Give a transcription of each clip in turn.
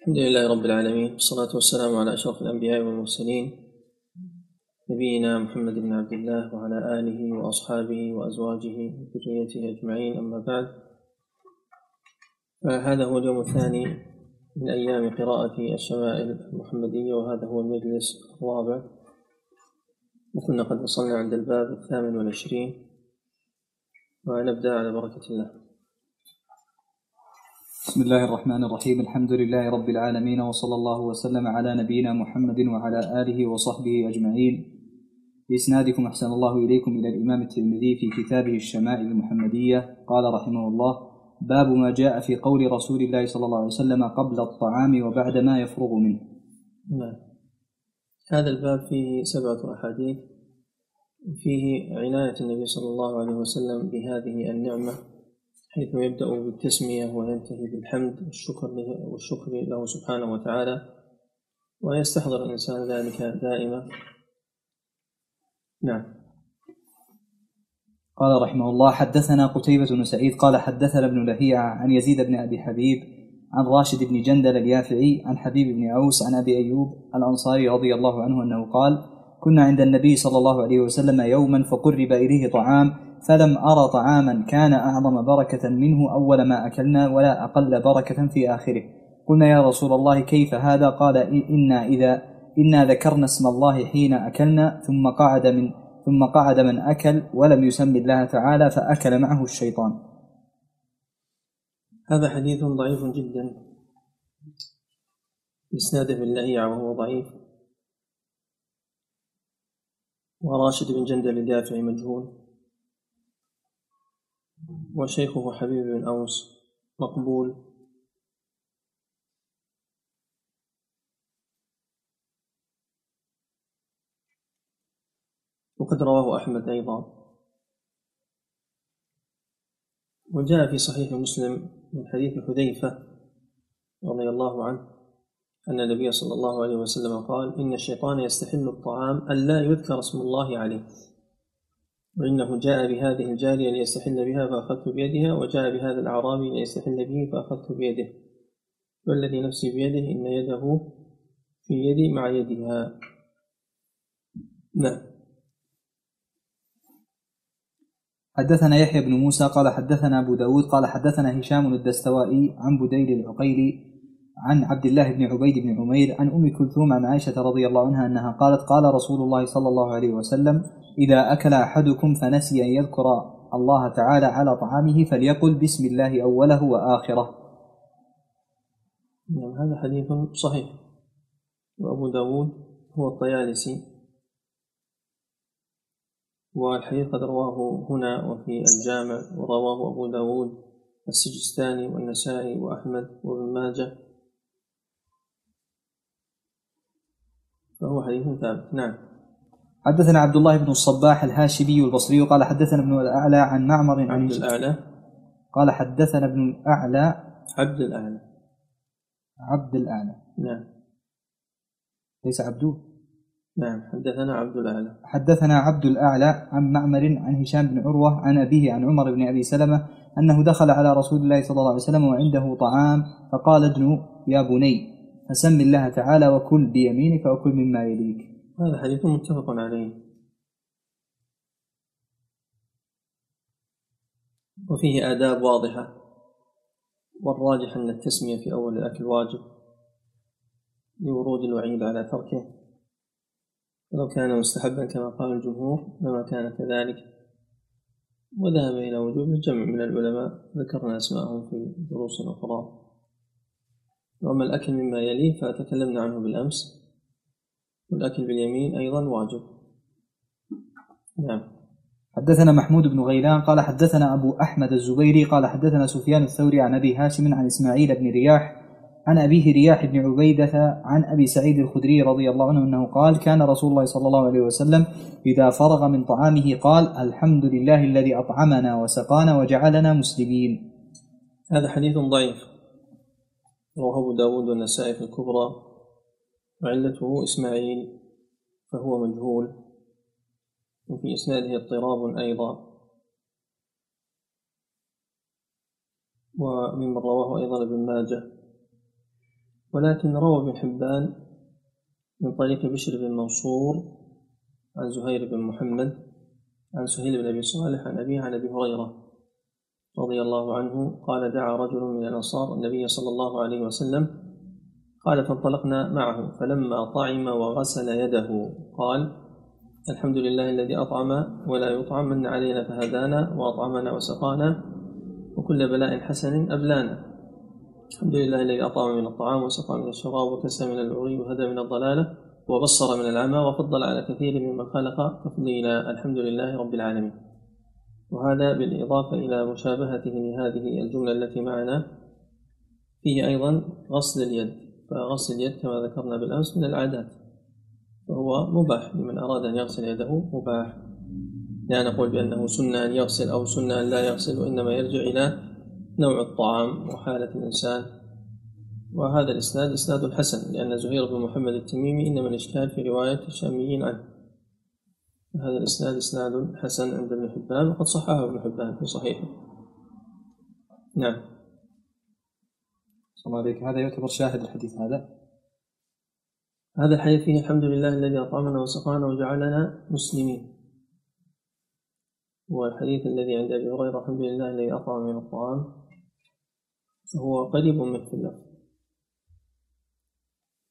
الحمد لله رب العالمين والصلاة والسلام على أشرف الأنبياء والمرسلين نبينا محمد بن عبد الله وعلى آله وأصحابه وأزواجه وذريته أجمعين أما بعد. فهذا هو اليوم الثاني من أيام قراءة الشمائل المحمدية وهذا هو المجلس الرابع. وكنا قد وصلنا عند الباب الثامن والعشرين ونبدأ على بركة الله. بسم الله الرحمن الرحيم الحمد لله رب العالمين وصلى الله وسلم على نبينا محمد وعلى آله وصحبه أجمعين بإسنادكم أحسن الله إليكم إلى الإمام الترمذي في كتابه الشمائل المحمدية قال رحمه الله باب ما جاء في قول رسول الله صلى الله عليه وسلم قبل الطعام وبعد ما يفرغ منه نعم هذا الباب فيه سبعة أحاديث فيه عناية النبي صلى الله عليه وسلم بهذه النعمة حيث يبدأ بالتسمية وينتهي بالحمد والشكر له, والشكر له سبحانه وتعالى. ويستحضر الإنسان ذلك دائما. نعم. قال رحمه الله حدثنا قتيبة بن سعيد قال حدثنا ابن لهيعة عن يزيد بن أبي حبيب عن راشد بن جندل اليافعي عن حبيب بن عوس عن أبي أيوب الأنصاري رضي الله عنه أنه قال كنا عند النبي صلى الله عليه وسلم يوما فقرب إليه طعام فلم أرى طعاما كان أعظم بركة منه أول ما أكلنا ولا أقل بركة في آخره. قلنا يا رسول الله كيف هذا؟ قال إنا إذا إنا ذكرنا اسم الله حين أكلنا ثم قعد من ثم قعد من أكل ولم يسم الله تعالى فأكل معه الشيطان. هذا حديث ضعيف جدا. إسناده باللهيعة وهو ضعيف. وراشد بن جندل الدافعي مجهول وشيخه حبيب بن أوس مقبول. وقد رواه أحمد أيضا. وجاء في صحيح مسلم من حديث حذيفة رضي الله عنه أن النبي صلى الله عليه وسلم قال إن الشيطان يستحل الطعام ألا يذكر اسم الله عليه. وإنه جاء بهذه الجارية ليستحل بها فأخذت بيدها وجاء بهذا الأعرابي ليستحل به فأخذت بيده. والذي نفسي بيده إن يده في يدي مع يدها نعم. حدثنا يحيى بن موسى قال حدثنا أبو داود قال حدثنا هشام الدستوائي عن بديل العقيلي عن عبد الله بن عبيد بن عمير عن أم كلثوم عن عائشة رضي الله عنها أنها قالت قال رسول الله صلى الله عليه وسلم إذا أكل أحدكم فنسي أن يذكر الله تعالى على طعامه فليقل بسم الله أوله وآخره. نعم هذا حديث صحيح. وأبو داود هو الطيالسي. والحديث قد رواه هنا وفي الجامع ورواه أبو داود السجستاني والنسائي وأحمد وابن ماجه. فهو حديث ثابت. نعم. حدثنا عبد الله بن الصباح الهاشمي البصري قال حدثنا ابن الأعلى عن معمر عن عبد الأعلى. قال حدثنا ابن الأعلى. عبد الأعلى. عبد الأعلى. نعم. ليس عبدو نعم. حدثنا عبد الأعلى. حدثنا عبد الأعلى عن معمر عن هشام بن عروة عن أبيه عن عمر بن أبي سلمة أنه دخل على رسول الله صلى الله عليه وسلم وعنده طعام فقال ادنو يا بني. فسم الله تعالى وكل بيمينك وكل مما يليك. هذا حديث متفق عليه. وفيه آداب واضحة. والراجح أن التسمية في أول الأكل واجب لورود الوعيد على تركه. ولو كان مستحبا كما قال الجمهور لما كان كذلك. وذهب إلى وجوب جمع من العلماء. ذكرنا أسماءهم في دروس أخرى. وأما الأكل مما يليه فتكلمنا عنه بالأمس. والأكل باليمين أيضا واجب. نعم. حدثنا محمود بن غيلان قال حدثنا أبو أحمد الزبيري قال حدثنا سفيان الثوري عن أبي هاشم عن إسماعيل بن رياح عن أبيه رياح بن عبيدة عن أبي سعيد الخدري رضي الله عنه أنه قال كان رسول الله صلى الله عليه وسلم إذا فرغ من طعامه قال الحمد لله الذي أطعمنا وسقانا وجعلنا مسلمين هذا حديث ضعيف. رواه أبو داود والنسائي في الكبرى وعلته إسماعيل فهو مجهول وفي إسناده اضطراب أيضا. وممن رواه أيضا ابن ماجه. ولكن روى ابن حبان من طريق بشر بن منصور عن زهير بن محمد عن سهيل بن أبي صالح عن أبيه عن أبي هريرة. رضي الله عنه قال دعا رجل من الأنصار النبي صلى الله عليه وسلم قال فانطلقنا معه فلما طعم وغسل يده قال الحمد لله الذي أطعم ولا يطعم من علينا فهدانا وأطعمنا وسقانا وكل بلاء حسن أبلانا. الحمد لله الذي أطعم من الطعام وسقى من الشراب وكسى من العري وهدى من الضلالة وبصر من العمى وفضل على كثير ممن خلق تفضيلا الحمد لله رب العالمين. وهذا بالإضافة إلى مشابهته لهذه الجملة التي معنا. فيه أيضا غسل اليد فغسل اليد كما ذكرنا بالأمس من العادات فهو مباح لمن أراد أن يغسل يده مباح. لا نقول بأنه سنة أن يغسل أو سنة أن لا يغسل وإنما يرجع إلى نوع الطعام وحالة الإنسان. وهذا الإسناد إسناد حسن لأن زهير بن محمد التميمي إنما الإشكال في رواية الشاميين عنه. هذا الإسناد إسناد حسن عند ابن حبان وقد صححه ابن حبان في صحيحه. نعم. صلى الله عليك هذا يعتبر شاهد الحديث هذا؟ هذا الحديث فيه الحمد لله الذي أطعمنا وسقانا وجعلنا مسلمين. والحديث الذي عند أبي هريرة الحمد لله الذي أطعم من الطعام. فهو قريب من في اللفظ.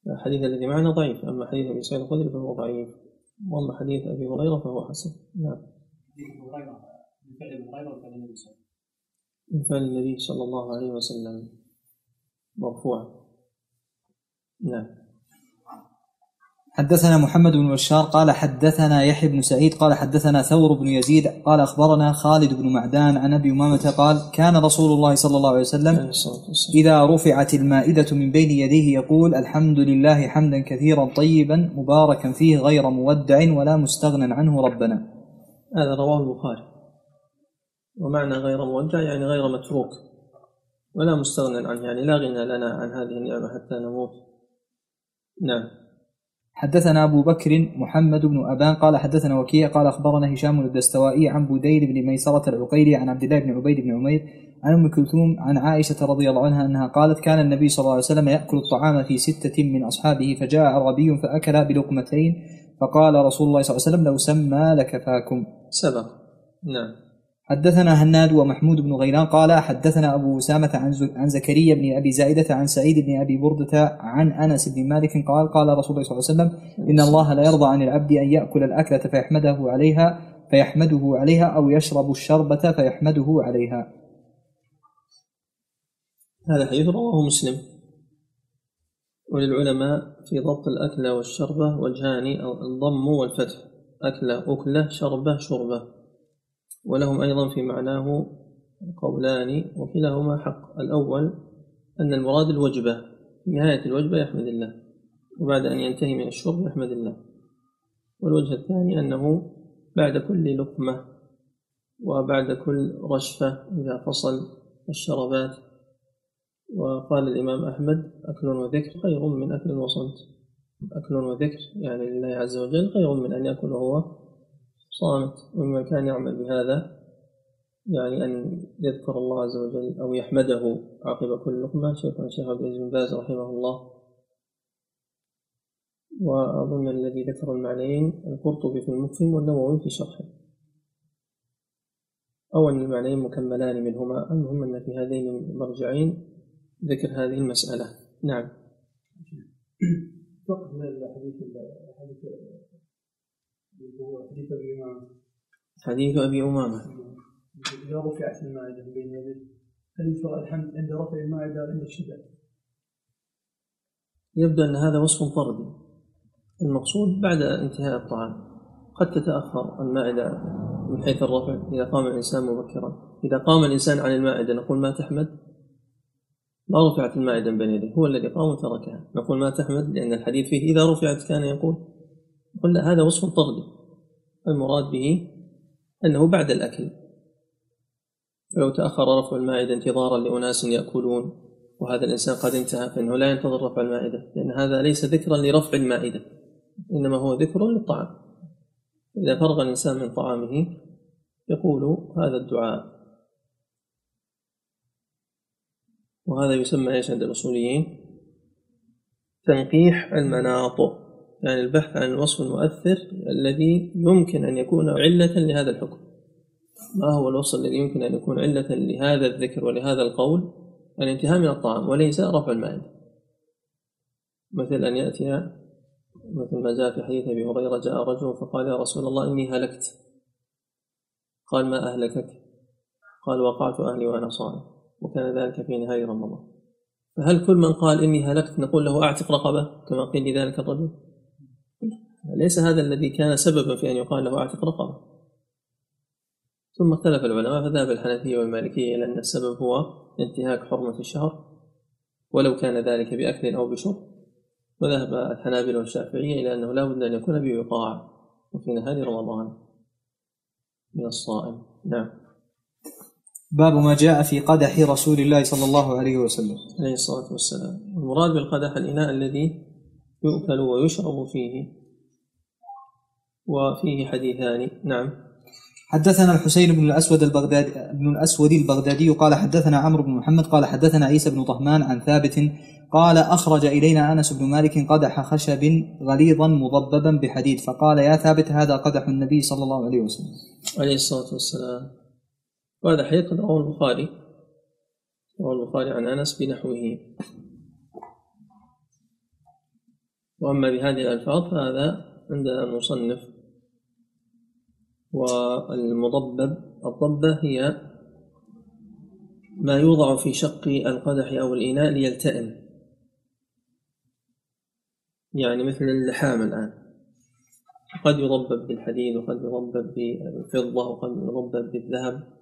الحديث الذي معنا ضعيف أما حديث أبي سعيد الخدري فهو ضعيف. وأما حديث أبي هريرة فهو حسن. نعم. من فعل النبي صلى الله عليه وسلم. مرفوع. نعم. حدثنا محمد بن بشار قال حدثنا يحيى بن سعيد قال حدثنا ثور بن يزيد قال أخبرنا خالد بن معدان عن أبي أمامة قال كان رسول الله صلى الله عليه وسلم إذا رفعت المائدة من بين يديه يقول الحمد لله حمدا كثيرا طيبا مباركا فيه غير مودع ولا مستغنى عنه ربنا. هذا رواه البخاري. ومعنى غير مودع يعني غير متروك ولا مستغنى عنه يعني لا غنى لنا عن هذه النعمة حتى نموت. نعم. حدثنا أبو بكر محمد بن أبان قال حدثنا وكيع قال أخبرنا هشام الدستوائي عن بديل بن ميسرة العقيلي عن عبد الله بن عبيد بن عمير عن أم كلثوم عن عائشة رضي الله عنها أنها قالت كان النبي صلى الله عليه وسلم يأكل الطعام في ستة من أصحابه فجاء عربي فأكل بلقمتين فقال رسول الله صلى الله عليه وسلم لو سمى لكفاكم. سبق. نعم. حدثنا هناد ومحمود بن غيلان قال حدثنا أبو أسامة عن, زكريا بن أبي زائدة عن سعيد بن أبي بردة عن أنس بن مالك قال قال رسول الله صلى الله عليه وسلم إن الله لا يرضى عن العبد أن يأكل الأكلة فيحمده عليها فيحمده عليها أو يشرب الشربة فيحمده عليها. هذا حديث رواه مسلم. وللعلماء في ضبط الأكلة والشربة وجهان الضم والفتح أكلة أكلة شربة شربة. ولهم أيضا في معناه قولان وكلاهما حق. الأول أن المراد الوجبة في نهاية الوجبة يحمد الله وبعد أن ينتهي من الشرب يحمد الله. والوجه الثاني أنه بعد كل لقمة وبعد كل رشفة إذا فصل الشربات. وقال الإمام أحمد أكل وذكر خير من أكل وصمت. أكل وذكر يعني لله عز وجل خير من أن يأكل وهو صامت ومن كان يعمل بهذا يعني أن يذكر الله عز وجل أو يحمده عقب كل لقمة. شيخنا الشيخ عبد العزيز بن باز رحمه الله. وأظن الذي ذكر المعنيين القرطبي في المفهم والنووي في شرحه. أو أن المعنيين مكملان منهما. المهم أن في هذين المرجعين ذكر هذه المسألة. نعم. فقه الحديث حديث أبي أمامة. حديث أبي أمامة. إذا رفعت المائدة من بين يديه هل يشرع الحمد عند رفع المائدة عند الشبع؟ يبدو أن هذا وصف طردي. المقصود بعد انتهاء الطعام. قد تتأخر المائدة من حيث الرفع إذا قام الإنسان مبكرا. إذا قام الإنسان عن المائدة نقول ما تحمد؟ ما رفعت المائدة بين يديه. هو الذي قام وتركها. نقول ما تحمد؟ لأن الحديث فيه إذا رفعت كان يقول قلنا هذا وصف طردي المراد به أنه بعد الأكل. فلو تأخر رفع المائدة انتظارا لأناس يأكلون وهذا الإنسان قد انتهى فإنه لا ينتظر رفع المائدة لأن هذا ليس ذكرا لرفع المائدة إنما هو ذكر للطعام. إذا فرغ الإنسان من طعامه يقول هذا الدعاء. وهذا يسمى إيش عند الأصوليين؟ تنقيح المناط. يعني البحث عن الوصف المؤثر الذي يمكن أن يكون علة لهذا الحكم. ما هو الوصف الذي يمكن أن يكون علة لهذا الذكر ولهذا القول؟ الانتهاء من الطعام وليس رفع المائدة. مثل أن يأتي مثل ما جاء في حديث أبي هريرة جاء رجل فقال يا رسول الله إني هلكت. قال ما أهلكك؟ قال وقعت أهلي وأنا صائم. وكان ذلك في نهاية رمضان. فهل كل من قال إني هلكت نقول له أعتق رقبة كما قيل لذلك الرجل؟ ليس هذا الذي كان سببا في أن يقال له أعتق رقبة. ثم اختلف العلماء فذهب الحنفية والمالكية إلى أن السبب هو انتهاك حرمة الشهر ولو كان ذلك بأكل أو بشرب. وذهب الحنابلة والشافعية إلى أنه لا بد أن يكون بوقاع وفي نهار رمضان. من الصائم. نعم. باب ما جاء في قدح رسول الله صلى الله عليه وسلم. عليه الصلاة والسلام. المراد بالقدح الإناء الذي يؤكل ويشرب فيه. وفيه حديثان نعم. حدثنا الحسين بن الأسود البغدادي بن الأسود البغدادي قال حدثنا عمرو بن محمد قال حدثنا عيسى بن طهمان عن ثابت قال أخرج إلينا أنس بن مالك قدح خشب غليظا مضببا بحديد فقال يا ثابت هذا قدح النبي صلى الله عليه وسلم. عليه الصلاة والسلام. وهذا حديث قد رواه البخاري. رواه البخاري عن أنس بنحوه. وأما بهذه الألفاظ فهذا عند المصنف. والمضبب الضبة هي ما يوضع في شق القدح أو الإناء ليلتئم. يعني مثل اللحام الآن. قد يضبب بالحديد وقد يضبب بالفضة وقد يضبب بالذهب.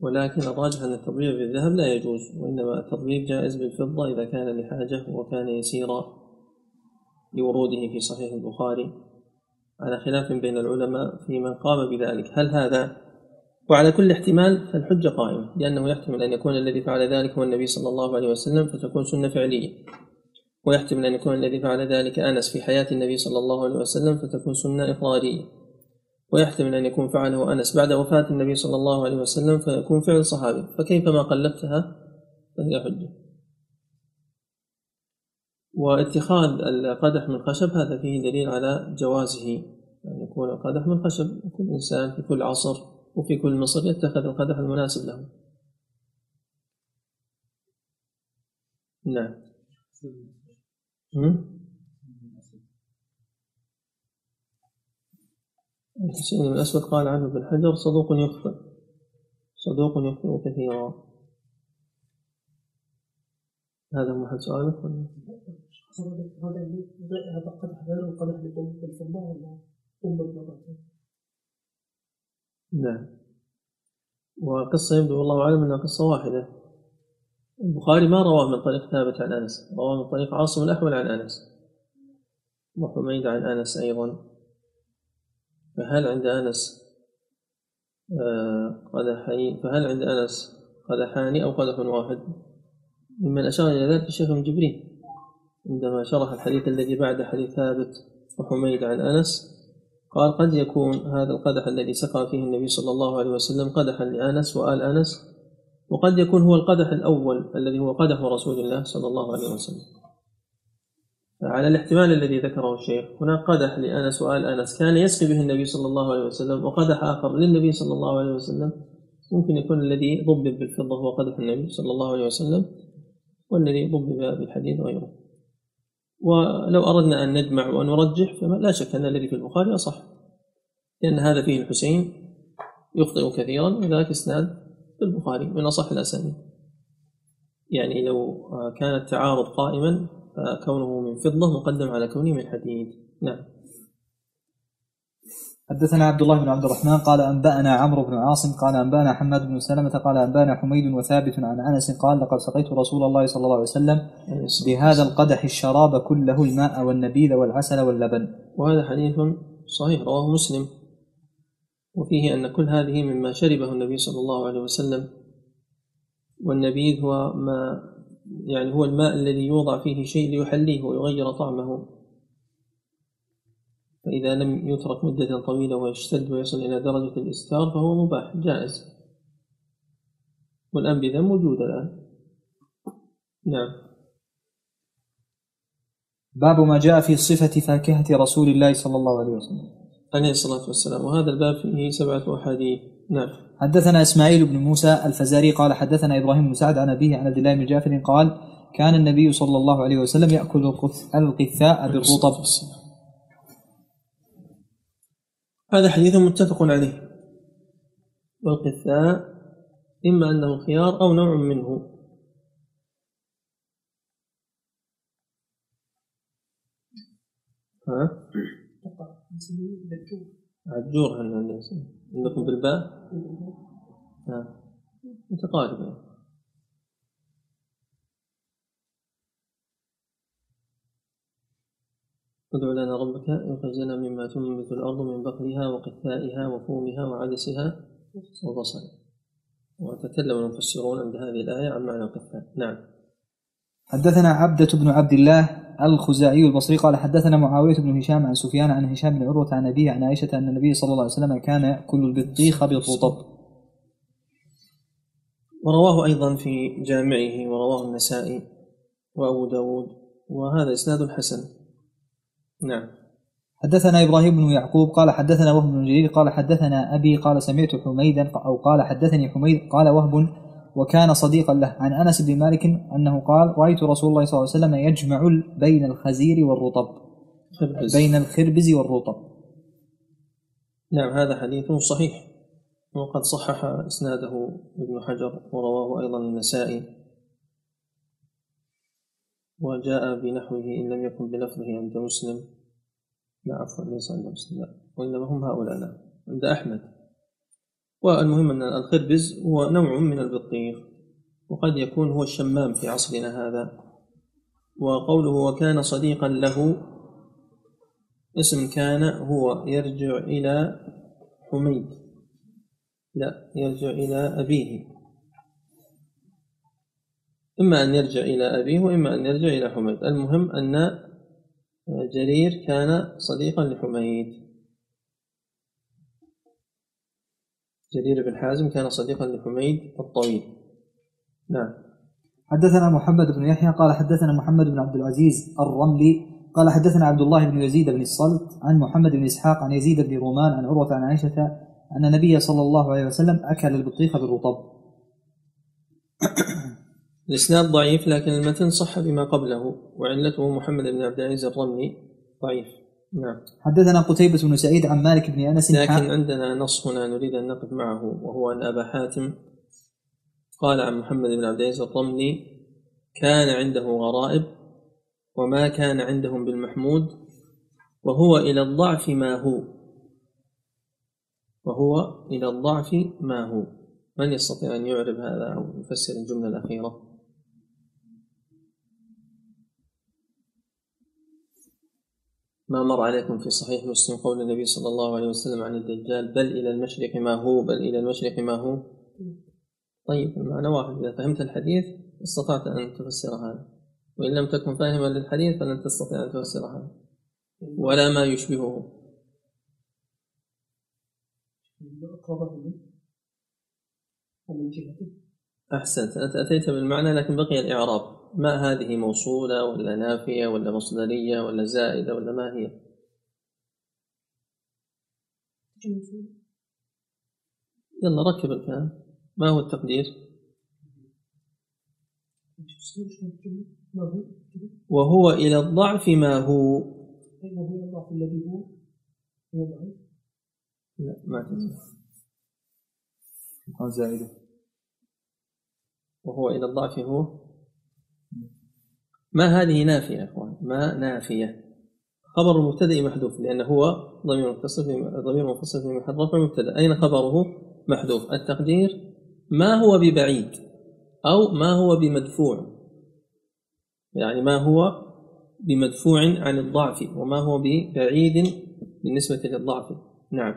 ولكن الراجح أن التضبيب بالذهب لا يجوز وإنما التضبيب جائز بالفضة إذا كان لحاجة وكان يسيرا لوروده في صحيح البخاري. على خلاف بين العلماء في من قام بذلك. هل هذا وعلى كل احتمال فالحجة قائمة لأنه يحتمل أن يكون الذي فعل ذلك هو النبي صلى الله عليه وسلم فتكون سنة فعلية. ويحتمل أن يكون الذي فعل ذلك أنس في حياة النبي صلى الله عليه وسلم فتكون سنة إقرارية. ويحتمل أن يكون فعله أنس بعد وفاة النبي صلى الله عليه وسلم فيكون فعل صحابي. فكيفما قلبتها فهي حجة. واتخاذ القدح من خشب هذا فيه دليل على جوازه. أن يكون القدح من خشب كل إنسان في كل عصر وفي كل مصر يتخذ القدح المناسب له. نعم. الحسين بن الأسود قال عنه ابن حجر صدوق يخطئ صدوق يخطئ كثيرا. هذا محل سؤالك ولا؟ هذا هذا قدح غير القدح اللي بالفضة ولا أم بالمرة؟ نعم. وقصة يبدو والله أعلم أنها قصة واحدة. البخاري ما رواه من طريق ثابت عن أنس رواه من طريق عاصم الأحول عن أنس. وحميد عن أنس أيضا. فهل عند أنس آه، قدحين فهل عند أنس قدحان أو قدح واحد؟ ممن أشار إلى ذلك الشيخ ابن جبريل. عندما شرح الحديث الذي بعد حديث ثابت وحميد عن أنس قال قد يكون هذا القدح الذي سقى فيه النبي صلى الله عليه وسلم قدحا لأنس وآل أنس وقد يكون هو القدح الأول الذي هو قدح رسول الله صلى الله عليه وسلم. على الاحتمال الذي ذكره الشيخ هناك قدح لأنس وآل أنس كان يسقي به النبي صلى الله عليه وسلم وقدح آخر للنبي صلى الله عليه وسلم. ممكن يكون الذي ضبب بالفضة هو قدح النبي صلى الله عليه وسلم والذي ضبب بالحديد غيره. ولو أردنا أن نجمع وأن نرجح فلا شك أن الذي في البخاري أصح. لأن هذا فيه الحسين يخطئ كثيرا وذلك إسناد في البخاري من أصح الأسانيد. يعني لو كان التعارض قائما فكونه من فضة مقدم على كونه من حديد. نعم. حدثنا عبد الله بن عبد الرحمن قال أنبأنا عمرو بن عاصم قال أنبأنا حماد بن سلمة قال أنبأنا حميد وثابت عن أنس قال لقد سقيت رسول الله صلى الله عليه وسلم بهذا القدح الشراب كله الماء والنبيذ والعسل واللبن. وهذا حديث صحيح رواه مسلم وفيه أن كل هذه مما شربه النبي صلى الله عليه وسلم والنبيذ هو ما يعني هو الماء الذي يوضع فيه شيء ليحليه ويغير طعمه فإذا لم يترك مدة طويلة ويشتد ويصل إلى درجة الإسكار فهو مباح جائز. والأنبذة موجودة الآن. نعم. باب ما جاء في صفة فاكهة رسول الله صلى الله عليه وسلم. عليه الصلاة والسلام. وهذا الباب فيه سبعة أحاديث. نعم. حدثنا إسماعيل بن موسى الفزاري قال حدثنا إبراهيم بن سعد عن أبيه عن عبد الله بن جعفر قال كان النبي صلى الله عليه وسلم القث- القثاء بالرطب. هذا حديث متفق عليه والقثاء إما أنه خيار أو نوع منه ها عجور؟ عندكم بالباء؟ ها متقاربة ادع لنا ربك يخرج لنا مما تنبت الأرض من بقلها وقثائها وفومها وعدسها وبصلها وتكلم المفسرون عند هذه الآية عن معنى القثاء. نعم. حدثنا عبدة بن عبد الله الخزاعي البصري قال حدثنا معاوية بن هشام عن سفيان عن هشام بن عروة عن أبيه عن عائشة أن النبي صلى الله عليه وسلم كان يأكل البطيخ بالرطب. ورواه أيضا في جامعه ورواه النسائي وأبو داود وهذا إسناد حسن. نعم. حدثنا إبراهيم بن يعقوب قال حدثنا وهب بن جرير قال حدثنا أبي قال سمعت حميدا أو قال حدثني حميد قال وهب وكان صديقا له. عن أنس بن مالك أنه قال رأيت رسول الله صلى الله عليه وسلم يجمع بين الخزير والرطب خبز. بين الخربز والرطب. نعم هذا حديث صحيح. وقد صحح إسناده ابن حجر ورواه أيضا النسائي. وجاء بنحوه إن لم يكن بلفظه عند مسلم. لا عفوا ليس عند مسلم لا وإنما هم هؤلاء لا عند أحمد. والمهم أن الخربز هو نوع من البطيخ وقد يكون هو الشمام في عصرنا هذا. وقوله وكان صديقا له اسم كان هو يرجع إلى حميد. لا يرجع إلى أبيه. إما أن يرجع إلى أبيه وإما أن يرجع إلى حميد. المهم أن جرير كان صديقا لحميد. جرير بن حازم كان صديقا لحميد الطويل. نعم. حدثنا محمد بن يحيى قال حدثنا محمد بن عبد العزيز الرملي قال حدثنا عبد الله بن يزيد بن الصلت عن محمد بن إسحاق عن يزيد بن رومان عن عروة عن عائشة أن النبي صلى الله عليه وسلم أكل البطيخ بالرطب. الإسناد ضعيف لكن المتن صح بما قبله وعلته محمد بن عبد العزيز الرملي ضعيف. نعم. حدثنا قتيبة بن سعيد عن مالك بن أنس لكن حا- عندنا نص هنا نريد أن نقف معه وهو أن أبا حاتم. قال عن محمد بن عبد العزيز الرملي كان عنده غرائب وما كان عندهم بالمحمود وهو إلى الضعف ما هو. وهو إلى الضعف ما هو. من يستطيع أن يعرب هذا أو يفسر الجملة الأخيرة؟ ما مر عليكم في صحيح مسلم قول النبي صلى الله عليه وسلم عن الدجال بل إلى المشرق ما هو بل إلى المشرق ما هو؟ طيب المعنى واحد. إذا فهمت الحديث استطعت أن تفسر هذا. وإن لم تكن فاهما للحديث فلن تستطيع أن تفسر هذا. ولا ما يشبهه. أحسنت. أنت أتيت بالمعنى لكن بقي الإعراب. ما هذه موصولة ولا نافية ولا مصدرية ولا زائدة ولا ما هي؟ يلا ركب الكلام. ما هو التقدير؟ وهو إلى الضعف ما هو؟ هو الله الذي هو؟ لا ما تنسى. زائدة. وهو إلى الضعف هو؟ ما هذه نافية يا إخوان؟ ما نافية؟ خبر المبتدأ محذوف لأنه هو ضمير متصل ضمير منفصل في محل رفع مبتدأ أين خبره؟ محذوف. التقدير ما هو ببعيد أو ما هو بمدفوع؟ يعني ما هو بمدفوع عن الضعف وما هو ببعيد بالنسبة للضعف. نعم.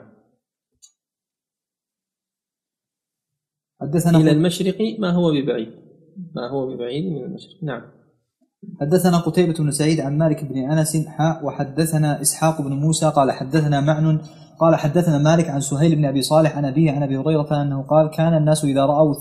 حدثنا إلى المشرق ما هو ببعيد؟ ما هو ببعيد من المشرق. نعم. حدثنا قتيبة بن سعيد عن مالك بن أنس حاء وحدثنا إسحاق بن موسى قال حدثنا معن قال حدثنا مالك عن سهيل بن أبي صالح عن أبيه عن أبي هريرة أنه قال كان الناس إذا رأوا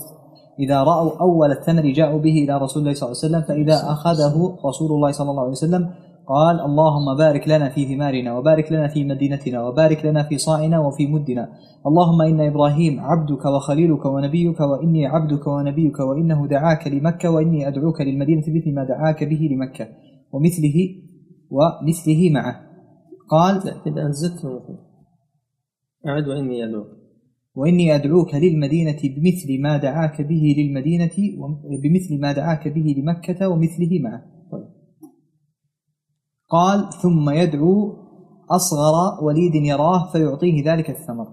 إذا رأوا أول الثمر جاءوا به إلى رسول الله صلى الله عليه وسلم فإذا أخذه رسول الله صلى الله عليه وسلم قال اللهم بارك لنا في ثمارنا وبارك لنا في مدينتنا وبارك لنا في صاعنا وفي مدنا. اللهم إن إبراهيم عبدك وخليلك ونبيك وإني عبدك ونبيك وإنه دعاك لمكة وإني أدعوك للمدينة مثل ما دعاك به لمكة. ومثله ومثله معه. قال أنت زدت أعد وإني أدعوك. وإني أدعوك للمدينة بمثل ما دعاك به للمدينة بمثل ما دعاك به لمكة ومثله معه. قال ثم يدعو أصغر وليد يراه فيعطيه ذلك الثمر.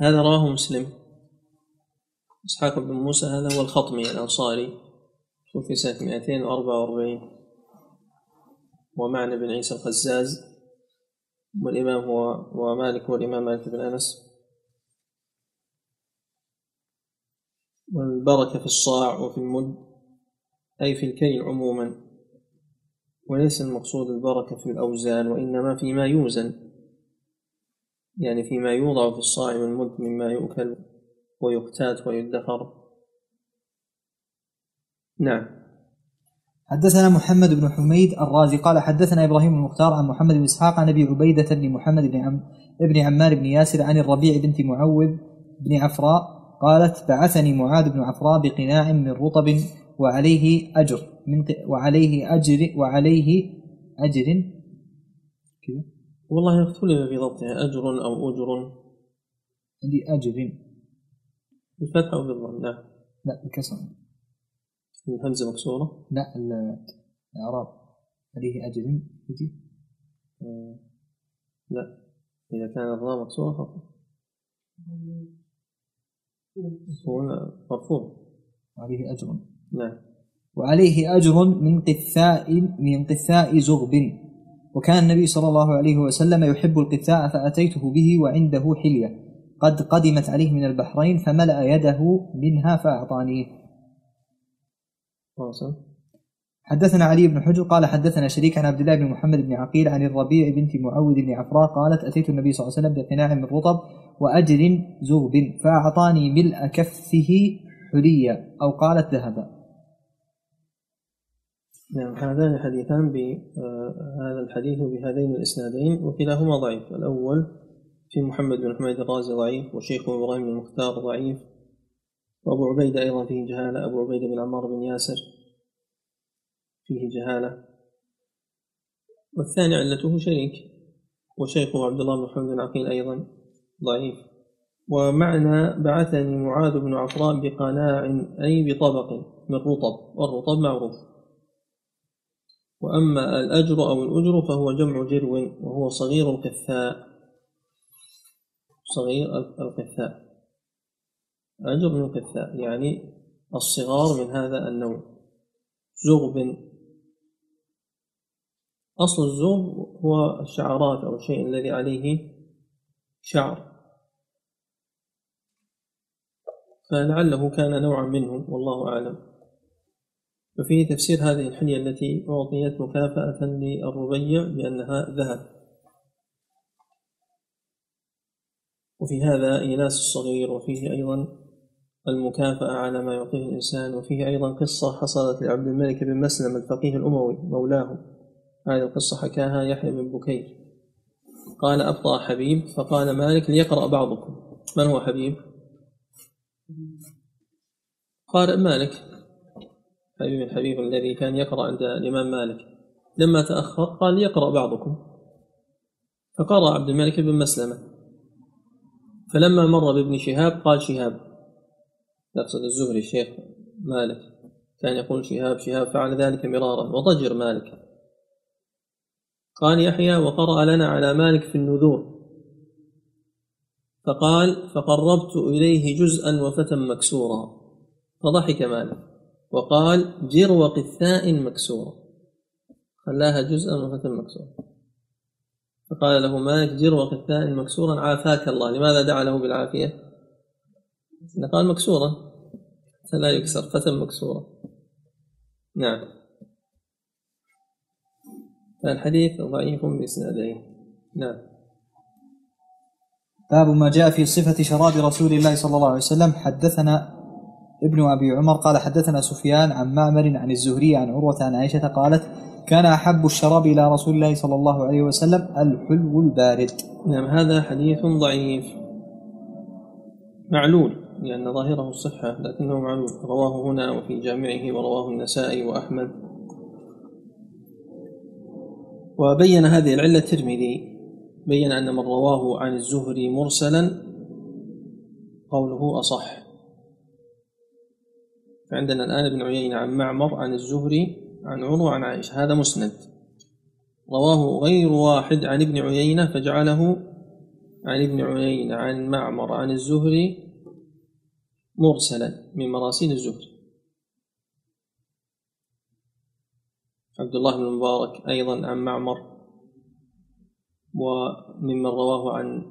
هذا رواه مسلم. إسحاق بن موسى هذا هو الخطمي الأنصاري توفي سنة 244 ومعنى بن عيسى الخزاز والإمام هو ومالك هو الإمام مالك بن أنس. والبركة في الصاع وفي المد أي في الكيل عموما. وليس المقصود البركة في الأوزان وإنما فيما يوزن. يعني فيما يوضع في الصاع والمد مما يؤكل ويقتات ويدخر. نعم. حدثنا محمد بن حميد الرازي قال حدثنا إبراهيم المختار عن محمد بن إسحاق عن أبي عبيدة بن محمد بن عم ابن عمار بن ياسر عن الربيع بنت معوذ بن عفراء قالت بعثني معاذ بن عفراء بقناع من رطب وعليه أجر من وعليه أجر وعليه أجر. كذا. والله اختلف في ضبطها أجر أو أجر. عندي أجر. بالفتح أو بالضم نعم لا بالكسر الهمزة مكسورة؟ لا ال- الإعراب. عليه أجر. يجي. آه، لا. إذا كان الضاء مكسورة خطأ هو مرفوع. وعليه أجر. نعم. وعليه أجر من قثاء من قثاء زغب. وكان النبي صلى الله عليه وسلم يحب القثاء فأتيته به وعنده حلية. قد قدمت عليه من البحرين فملأ يده منها فأعطانيه. حدثنا علي بن حجر قال حدثنا شريك عن عبد الله بن محمد بن عقيل عن الربيع بنت معوذ بن عفراء قالت أتيت النبي صلى الله عليه وسلم بقناع من رطب وأجر زغب فأعطاني ملء كفه حلية أو قالت ذهبا نعم هذان حديثان بهذا الحديث بهذين الإسنادين وكلاهما ضعيف. الأول في محمد بن حميد الرازي ضعيف وشيخه إبراهيم المختار ضعيف وأبو عبيدة أيضا فيه جهالة أبو عبيدة بن عمار بن ياسر فيه جهالة. والثاني علته شريك وشيخه عبد الله بن محمد بن عقيل أيضا ضعيف. ومعنى بعثني معاذ بن عفراء بقناع أي بطبق من رطب. والرطب معروف. وأما الأجر أو الأجر فهو جمع جرو وهو صغير القثاء. صغير القثاء. أجر من القثاء يعني الصغار من هذا النوع. زغب. أصل الزغب هو الشعرات أو الشيء الذي عليه شعر. فلعله كان نوعا منه والله أعلم. وفيه تفسير هذه الحلية التي أعطيت مكافأة للربيع بأنها ذهب. وفي هذا إيناس الصغير وفيه أيضا المكافأة على ما يعطيه الإنسان وفيه أيضا قصة حصلت لعبد الملك بن مسلم الفقيه الأموي مولاه هذه القصة حكاها يحيى بن بكير. قال أبطأ حبيب. فقال مالك ليقرأ بعضكم. من هو حبيب؟ قارئ مالك حبيب الحبيب الذي كان يقرأ عند الإمام مالك. لما تأخر قال ليقرأ بعضكم. فقرأ عبد الملك بن مسلمة. فلما مر بابن شهاب قال شهاب. يقصد الزهري الشيخ مالك. كان يقول شهاب شهاب فعل ذلك مرارا وضجر مالك. قال يحيى وقرأ لنا على مالك في النذور. فقال فقربت إليه جزءا وفتى مكسورا. فضحك مالك. وقال جرو قثاء مكسورا خلاها جزءا وفتى مكسورا فقال له مالك جرو قثاء مكسورا عافاك الله. لماذا دعا له بالعافية؟ قال مكسورا فلا يكسر فتى مكسورا نعم. فالحديث ضعيف بإسنادين. نعم. باب ما جاء في صفة شراب رسول الله صلى الله عليه وسلم حدثنا ابن أبي عمر قال حدثنا سفيان عن معمر عن الزهري عن عروة عن عائشة قالت كان أحب الشراب إلى رسول الله صلى الله عليه وسلم الحلو البارد. نعم هذا حديث ضعيف. معلول لأن ظاهره الصحة لكنه معلول. رواه هنا وفي جامعه ورواه النسائي وأحمد. وبين هذه العلة الترمذي بين أن من رواه عن الزهري مرسلا قوله أصح. فعندنا الآن ابن عيينة عن معمر عن الزهري عن عروة عن عائشة. هذا مسند. رواه غير واحد عن ابن عيينة فجعله عن ابن عيينة عن معمر عن الزهري مرسلا من مراسيل الزهري. عبد الله بن المبارك أيضا عن معمر وممن رواه عن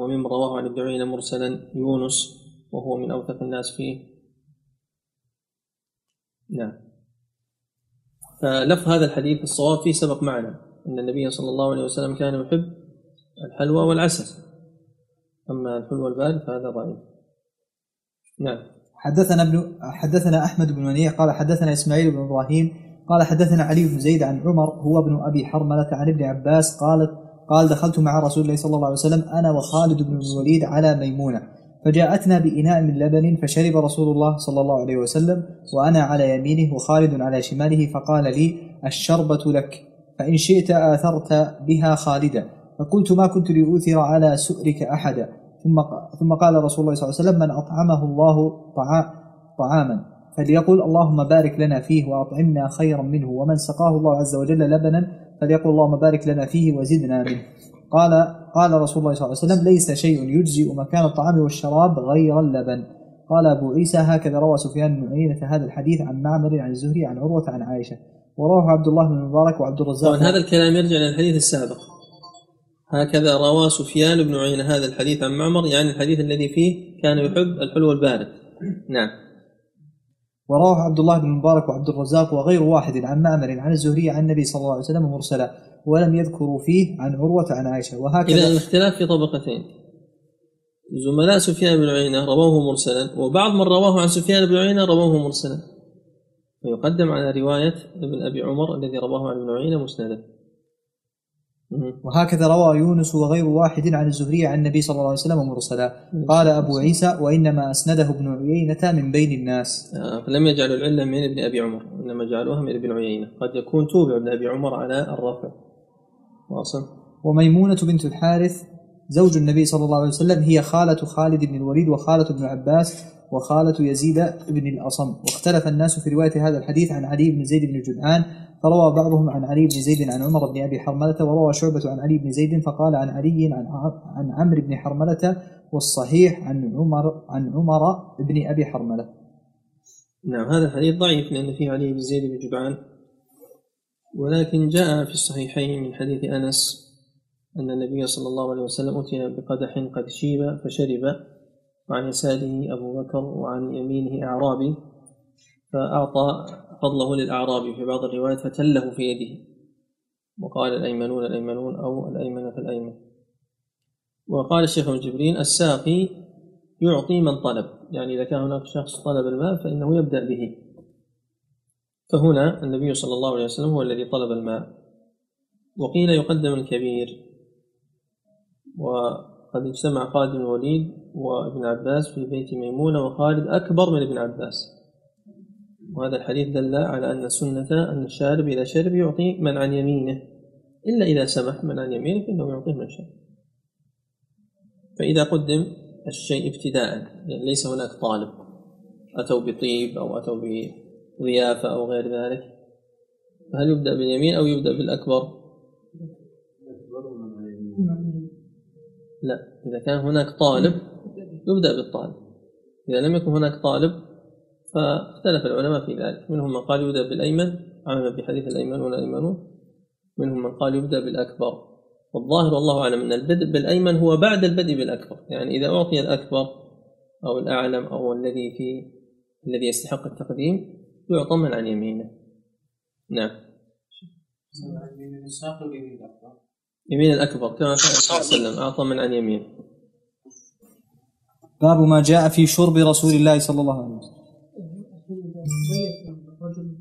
وممن رواه عن ابن عيينة مرسلا يونس وهو من أوثق الناس فيه. نعم. فلف هذا الحديث الصواب فيه سبق معنا أن النبي صلى الله عليه وسلم كان يحب الحلوى والعسل. أما الحلوى البارد فهذا ضعيف. نعم. حدثنا ابن حدثنا أحمد بن منيع قال حدثنا إسماعيل بن إبراهيم قال حدثنا علي بن زيد عن عمر هو ابن أبي حرملة عن ابن عباس قالت قال دخلت مع رسول الله صلى الله عليه وسلم أنا وخالد بن الوليد على ميمونة. فجاءتنا بإناء من لبن فشرب رسول الله صلى الله عليه وسلم وأنا على يمينه وخالد على شماله فقال لي الشربة لك. فإن شئت آثرت بها خالدا. فقلت ما كنت لأوثر على سؤرك أحدا. ثم ثم قال رسول الله صلى الله عليه وسلم من أطعمه الله طعاما. فليقل اللهم بارك لنا فيه وأطعمنا خيرا منه ومن سقاه الله عز وجل لبنا فليقل اللهم بارك لنا فيه وزدنا منه. قال قال رسول الله صلى الله عليه وسلم ليس شيء يجزئ مكان الطعام والشراب غير اللبن. قال أبو عيسى هكذا روى سفيان بن عيينة هذا الحديث عن معمر عن الزهري عن عروة عن عائشة. ورواه عبد الله بن المبارك وعبد الرزاق. طبعا هذا الكلام يرجع للحديث السابق. هكذا روى سفيان بن عيينة هذا الحديث عن معمر يعني الحديث الذي فيه كان يحب الحلو البارد نعم. ورواه عبد الله بن المبارك وعبد الرزاق وغير واحد عن معمر عن الزهري عن النبي صلى الله عليه وسلم مرسلا ولم يذكروا فيه عن عروة عن عائشة. وهكذا إذا الاختلاف في طبقتين. زملاء سفيان بن عيينة رووه مرسلا وبعض من رواه عن سفيان بن عيينة رووه مرسلا. فيقدم على رواية ابن أبي عمر الذي رواه عن ابن عيينة مسندا وهكذا روى يونس وغير واحد عن الزهري عن النبي صلى الله عليه وسلم مرسلا قال أبو عيسى وإنما أسنده ابن عيينة من بين الناس. آه فلم يجعلوا العلة من ابن أبي عمر إنما جعلوها من ابن عيينة. قد يكون توبع ابن أبي عمر على الرفع واصل. وميمونة بنت الحارث زوج النبي صلى الله عليه وسلم هي خالة خالد بن الوليد وخالة ابن عباس وخالة يزيد بن الأصم. واختلف الناس في رواية هذا الحديث عن علي بن زيد بن جدعان فروى بعضهم عن علي بن زيد عن عمر بن أبي حرملة وروى شعبة عن علي بن زيد فقال عن علي عن عن عمرو بن حرملة والصحيح عن عمر عن عمر بن أبي حرملة. نعم هذا الحديث ضعيف لأن فيه علي بن زيد بن جدعان ولكن جاء في الصحيحين من حديث أنس أن النبي صلى الله عليه وسلم أتي بقدح قد شيب فشرب وعن يساره أبو بكر وعن يمينه أعرابي فأعطى فضله للأعرابي في بعض الروايات فتله في يده. وقال الأيمنون الأيمنون أو الأيمن فالأيمن وقال الشيخ ابن جبرين الساقي يعطي من طلب. يعني إذا كان هناك شخص طلب الماء فإنه يبدأ به. فهنا النبي صلى الله عليه وسلم هو الذي طلب الماء. وقيل يقدم الكبير. وقد اجتمع خالد بن الوليد وابن عباس في بيت ميمونة وخالد أكبر من ابن عباس. وهذا الحديث دل على أن السنة أن الشارب إذا شرب يعطي من عن يمينه. إلا إذا سمح من عن يمينه فإنه يعطيه من شرب. فإذا قدم الشيء ابتداء يعني ليس هناك طالب. أتوا بطيب أو أتوا ضيافة أو غير ذلك. فهل يبدأ باليمين أو يبدأ بالأكبر؟ لا إذا كان هناك طالب يبدأ بالطالب. إذا لم يكن هناك طالب فاختلف العلماء في ذلك. منهم من قال يبدأ بالأيمن عمل بحديث الأيمن ولا أيمنون منهم من قال يبدأ بالأكبر. والظاهر والله أعلم أن البدء بالأيمن هو بعد البدء بالأكبر. يعني إذا أعطي الأكبر أو الأعلم أو الذي في الذي يستحق التقديم يعطى من عن يمينه. نعم. يمين الأكبر كما قال صلى الله عليه وسلم أعطى من عن يمين. باب ما جاء في شرب رسول الله صلى الله عليه وسلم. ضيف الرجل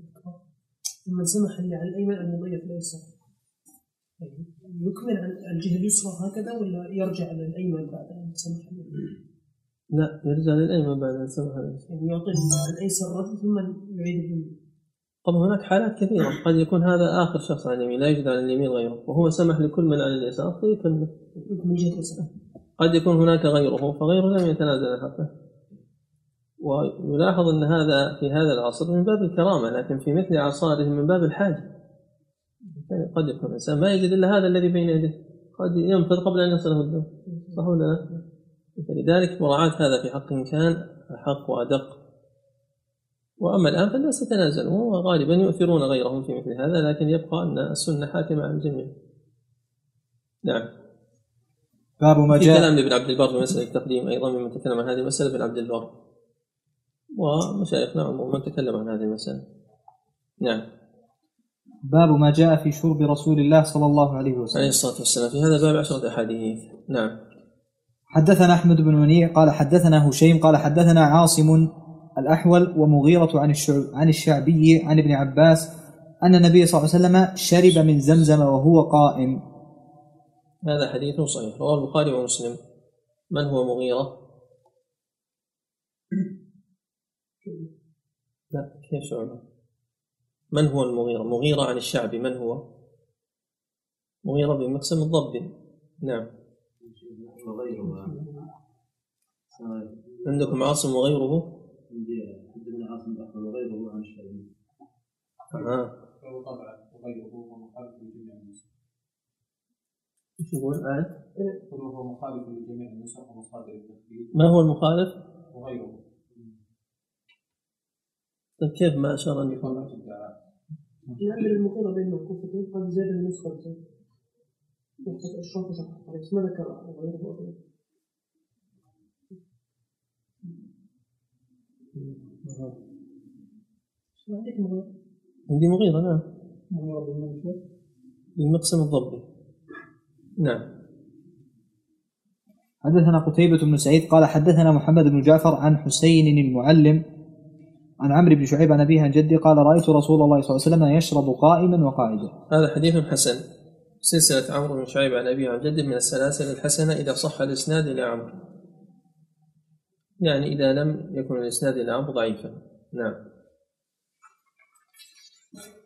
ثم سمح لي على الأيمن أن يضيف الايسر يعني يكمل عن الجهة اليسرى هكذا ولا يرجع للايمن بعد أن سمح له؟ لا يرجع للأيمن بعد أن سمح له يعني يعطي الأيسر الرجل ثم يعيد اليمين طبعا هناك حالات كثيرة. قد يكون هذا آخر شخص على اليمين لا يوجد على اليمين غيره. وهو سمح لكل من على اليسار فيكمل. يكمل جهة اليسار. قد يكون هناك غيره فغيره لم يتنازل عن حقه. ويلاحظ أن هذا في هذا العصر من باب الكرامة لكن في مثل أعصاره من باب الحاجة. يعني قد يكون الإنسان ما يجد إلا هذا الذي بين يديه. قد ينفذ قبل أن يصله الدم. صح ولا لا؟ فلذلك مراعاة هذا في حقهم كان أحق وأدق. وأما الآن فالناس يتنازلون وغالبا يؤثرون غيرهم في مثل هذا لكن يبقى أن السنة حاكمة على الجميع. نعم. باب ما في جاء كلام لابن عبد البر في مسألة التقديم أيضا ممن تكلم عن هذه المسألة ابن عبد البر. ومشايخنا عموما تكلم عن هذه المسألة. نعم. باب ما جاء في شرب رسول الله صلى الله عليه عليه وسلم الصلاة والسلام. في هذا الباب عشرة أحاديث. نعم. حدثنا أحمد بن منيع قال حدثنا هشيم قال حدثنا عاصم الأحول ومغيرة عن الشعب عن الشعبي عن ابن عباس أن النبي صلى الله عليه وسلم شرب من زمزم وهو قائم. هذا حديث صحيح. رواه البخاري ومسلم. من هو مغيرة؟ لا كيف شعبة؟ من هو المغيرة؟ مغيرة عن الشعبي من هو؟ مغيرة بن مقسم الضبي نعم عندكم عاصم وغيره عندنا عاصم الاحمر وغيره عن الشعبي آه. طبعا وغيره هو مخالف لجميع النسخ إيش يقول آه. وهو مخالف لجميع النسخ ومصادر التثبيت ما هو المخالف؟ وغيره طيب كيف ما أشار أن يكون؟ لأن المقيمة بين المعكوفتين قد زاد من نسخة زاد يحتاج إشراف وشرح بس ما ذكر؟ غيره عندك مغير؟ عندي مغيرة نعم. مغير بن منشور بن مقسم الضبي. نعم. حدثنا قتيبة بن سعيد قال حدثنا محمد بن جعفر عن حسين المعلم عن عمرو بن شعيب عن أبيه عن جدي قال رأيت رسول الله صلى الله عليه وسلم يشرب قائما وقاعدا. هذا حديث حسن. سلسلة عمرو بن شعيب عن أبيه عن جده من السلاسل الحسنة إذا صح الإسناد إلى عمرو. يعني إذا لم يكن الإسناد إلى عمرو ضعيفا. نعم.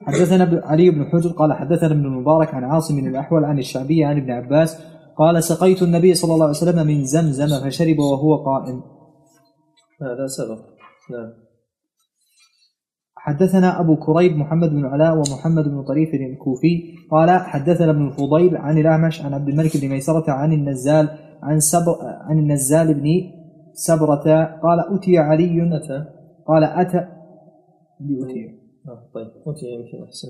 حدثنا علي بن حجر قال حدثنا ابن المبارك عن عاصم بن الأحول عن الشعبي عن ابن عباس قال سقيت النبي صلى الله عليه وسلم من زمزم فشرب وهو قائم. هذا سبق. نعم. حدثنا أبو كريب محمد بن علاء ومحمد بن طريف الكوفي قال حدثنا ابن الفضيل عن الأعمش عن عبد الملك بن ميسرة عن النزال عن سبر عن النزال بن سبرة قال أتي علي متى؟ قال أتى أتي. آه طيب. أوتي يمكن أحسن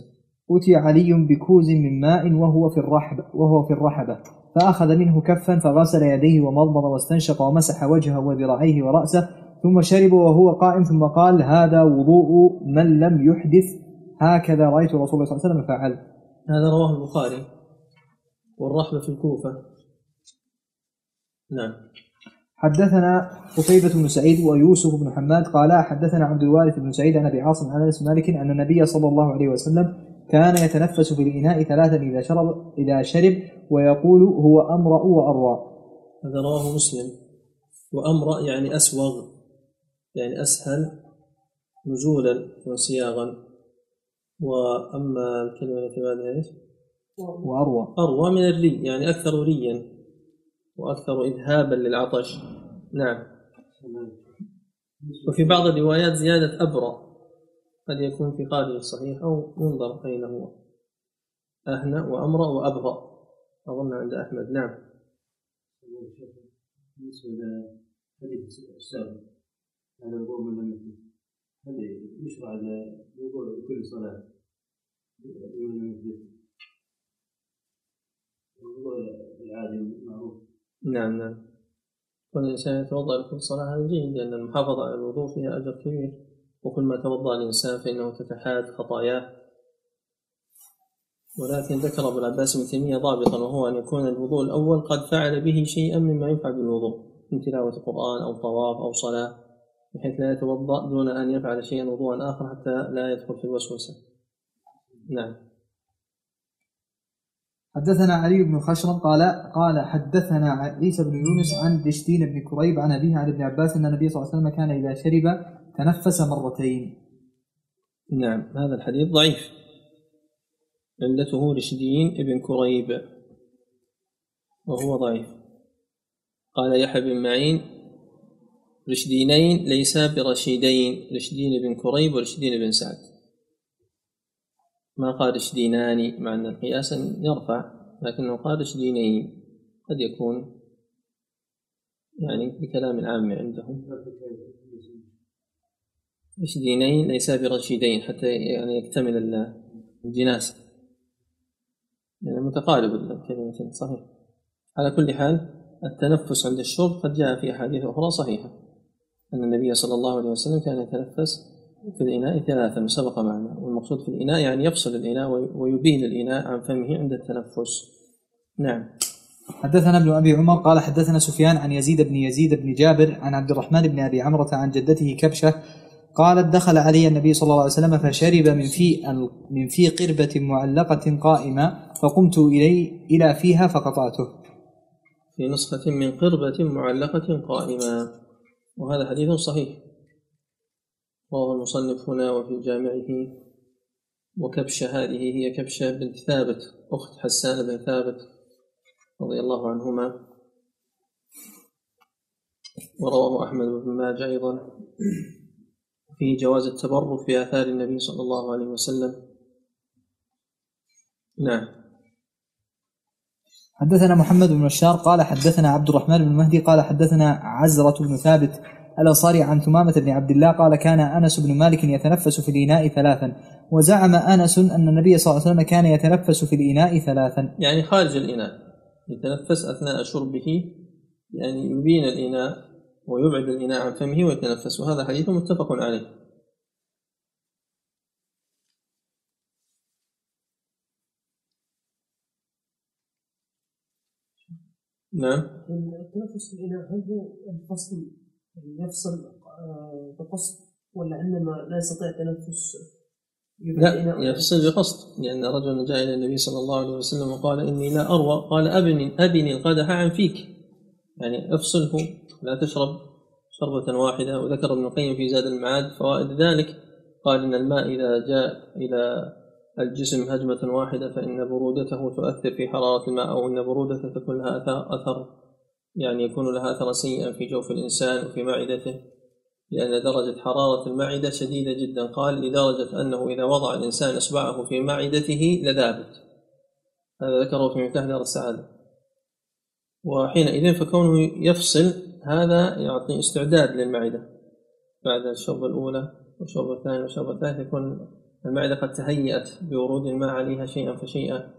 أتي علي بكوز من ماء وهو في الرحب وهو في الرحبة. فأخذ منه كفا فغسل يديه ومضمض واستنشق ومسح وجهه وذراعيه ورأسه ثم شرب وهو قائم ثم قال هذا وضوء من لم يحدث هكذا رأيت رسول الله صلى الله عليه وسلم فعل هذا رواه البخاري والرحبة في الكوفة. نعم. حدثنا قتيبة بن سعيد ويوسف بن حماد قالا حدثنا عبد الوارث بن سعيد عن أبي عاصم عن أنس مالك أن النبي صلى الله عليه وسلم كان يتنفس في الإناء ثلاثا إذا شرب إذا شرب ويقول هو أمرأ وأروى. هذا رواه مسلم. وأمرأ يعني أسوغ. يعني أسهل نزولا وانصياغا وأما الكلمة التي بعدها إيش؟ وأروى. أروى من الري يعني أكثر ريا وأكثر إذهابا للعطش. نعم. وفي بعض الروايات زيادة أبرأ قد يكون في خارج الصحيح أو ينظر أين هو. أهنأ وأمرأ وأبرأ أظن عند أحمد. نعم. السابق هذا الوضوء من لم يكن. هل يشرع الوضوء لكل صلاة. لمن لم يحدث الوضوء العادي المعروف نعم نعم. كل الإنسان يتوضأ لكل صلاة هذا جيد لأن المحافظة على الوضوء فيها أجر كبير. وكل ما توضأ الإنسان فإنه تتحاد خطاياه. ولكن ذكر أبو العباس ابن تيمية ضابطا وهو أن يكون الوضوء الأول قد فعل به شيئا مما يفعل بالوضوء من تلاوة القرآن أو طواف أو صلاة. بحيث لا يتوضأ دون أن يفعل شيئا وضوءا آخر حتى لا يدخل في الوسوسة. نعم. حدثنا علي بن خشرم قال قال حدثنا عيسى بن يونس عن دشتين بن كريب عن أبيه عن ابن عباس أن النبي صلى الله عليه وسلم كان إذا شرب تنفس مرتين. نعم. هذا الحديث ضعيف. علته رشدين ابن كريب. وهو ضعيف. قال يحيى بن معين رشدينين ليسا برشيدين رشدين بن كريب ورشدين بن سعد. ما قال رشدينان مع أن القياس يرفع لكنه قال رشدينين. قد يكون يعني بكلام عام عندهم. رشدينين ليس برشيدين حتى يعني يكتمل الجناس. يعني متقارب الكلمتين صحيح. على كل حال التنفس عند الشرب قد جاء في أحاديث أخرى صحيحة. أن النبي صلى الله عليه وسلم كان يتنفس في الإناء ثلاثا سبق معنا والمقصود في الإناء يعني يفصل الإناء ويبين الإناء عن فمه عند التنفس. نعم. حدثنا ابن أبي عمر قال حدثنا سفيان عن يزيد بن يزيد بن جابر عن عبد الرحمن بن أبي عمرة عن جدته كبشة قالت دخل علي النبي صلى الله عليه وسلم فشرب من في من في قربة معلقة قائمة فقمت إلي إلى فيها فقطعته. في نسخة من قربة معلقة قائمة. وهذا حديث صحيح. رواه المصنف هنا وفي جامعه. وكبشة هذه هي كبشة بنت ثابت أخت حسان بن ثابت رضي الله عنهما. ورواه أحمد بن ماجه أيضا. في جواز التبرك بآثار النبي صلى الله عليه وسلم. نعم. حدثنا محمد بن بشار قال حدثنا عبد الرحمن بن مهدي قال حدثنا عزرة بن ثابت الأنصاري عن ثمامة بن عبد الله قال كان أنس بن مالك يتنفس في الإناء ثلاثا وزعم أنس أن النبي صلى الله عليه وسلم كان يتنفس في الإناء ثلاثا. يعني خارج الإناء يتنفس أثناء شربه يعني يبين الإناء ويبعد الإناء عن فمه ويتنفس وهذا حديث متفق عليه. نعم. التنفس الإناء هل هو الفصل يعني يفصل آه، بقصد ولا عندما لا يستطيع التنفس لا يفصل بقصد. لأن رجلا جاء إلى النبي صلى الله عليه وسلم وقال إني لا أروى قال أبني أبني القدح عن فيك. يعني افصله لا تشرب شربة واحدة. وذكر ابن القيم في زاد المعاد فوائد ذلك. قال إن الماء إذا جاء إلى الجسم هجمة واحدة فإن برودته تؤثر في حرارة الماء أو إن برودته تكون لها أثر يعني يكون لها أثرا سيئا في جوف الإنسان وفي معدته لأن درجة حرارة المعدة شديدة جدا. قال لدرجة أنه إذا وضع الإنسان إصبعه في معدته لذابت. هذا ذكره في مفتاح دار السعادة. وحينئذ فكونه يفصل هذا يعطي استعداد للمعدة. بعد الشربة الأولى والشربة الثانية والشربة الثالثة يكون المعدة قد تهيأت بورود الماء عليها شيئا فشيئا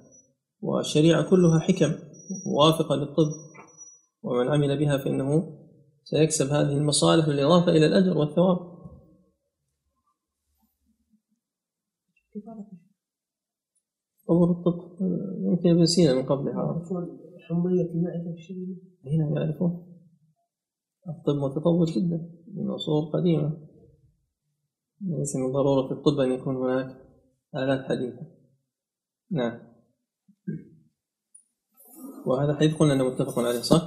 والشريعة كلها حكم موافقة للطب ومن عمل بها فإنه سيكسب هذه المصالح بالإضافة إلى الأجر والثواب. تطور الطب يمكن ابن سينا من قبلها حمية المعدة هنا يعرفون. الطب متطور جدا من عصور قديمة. ليس من ضرورة الطب أن يكون هناك آلات حديثة. نعم. وهذا حديث قلنا أنه متفق عليه صح؟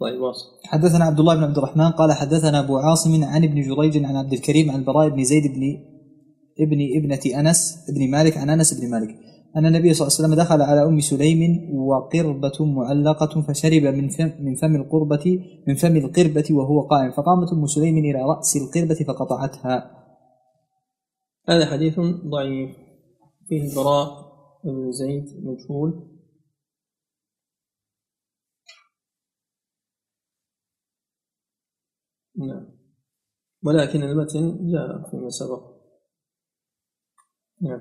طيب واصل. حدثنا عبد الله بن عبد الرحمن قال حدثنا أبو عاصم عن ابن جريج عن عبد الكريم عن البراء بن زيد بن ابن ابنة أنس بن مالك عن أنس بن مالك. أن النبي صلى الله عليه وسلم دخل على أم سليم وقربة معلقة فشرب من فم من فم القربة من فم القربة وهو قائم. فقامت أم سليم إلى رأس القربة فقطعتها. هذا حديث ضعيف. فيه البراء بن زيد مجهول. نعم. ولكن المتن جاء فيما سبق. نعم.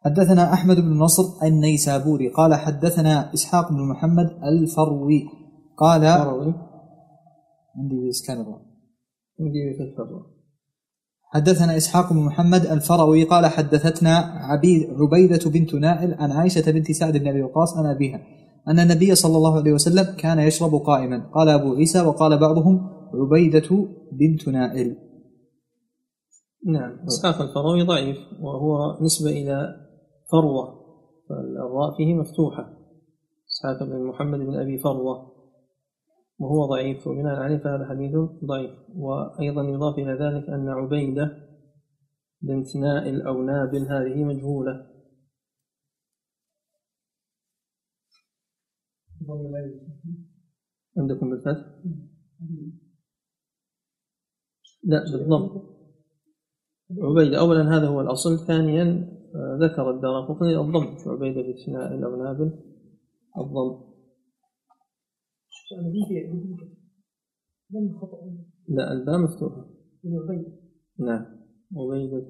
حدثنا أحمد بن نصر النيسابوري قال حدثنا إسحاق بن محمد الفروي قال فروي عندي بإسكان الراء عندي في الفروي. حدثنا إسحاق بن محمد الفروي قال حدثتنا عبيد عبيدة بنت نائل عن عائشة بنت سعد بن أبي وقاص أنا بها أن النبي صلى الله عليه وسلم كان يشرب قائما. قال أبو عيسى وقال بعضهم عبيدة بنت نائل. نعم. إسحاق الفرأوي ضعيف وهو نسبة إلى فروة فالراء فيه مفتوحة. إسحاق بن محمد بن أبي فروة. وهو ضعيف. وبناء عليه فهذا حديث ضعيف. وأيضا يضاف إلى ذلك أن عبيدة بنت نائل أو نابل هذه مجهولة. عندكم بالفتح؟ لا بالضم. عبيدة أولا هذا هو الأصل ثانيا آه، ذكر الدار الضم عبيدة بنت نائل أو نابل الضم. لم خطأ. لا الباء مفتوحة من عبيد نعم. عبيدة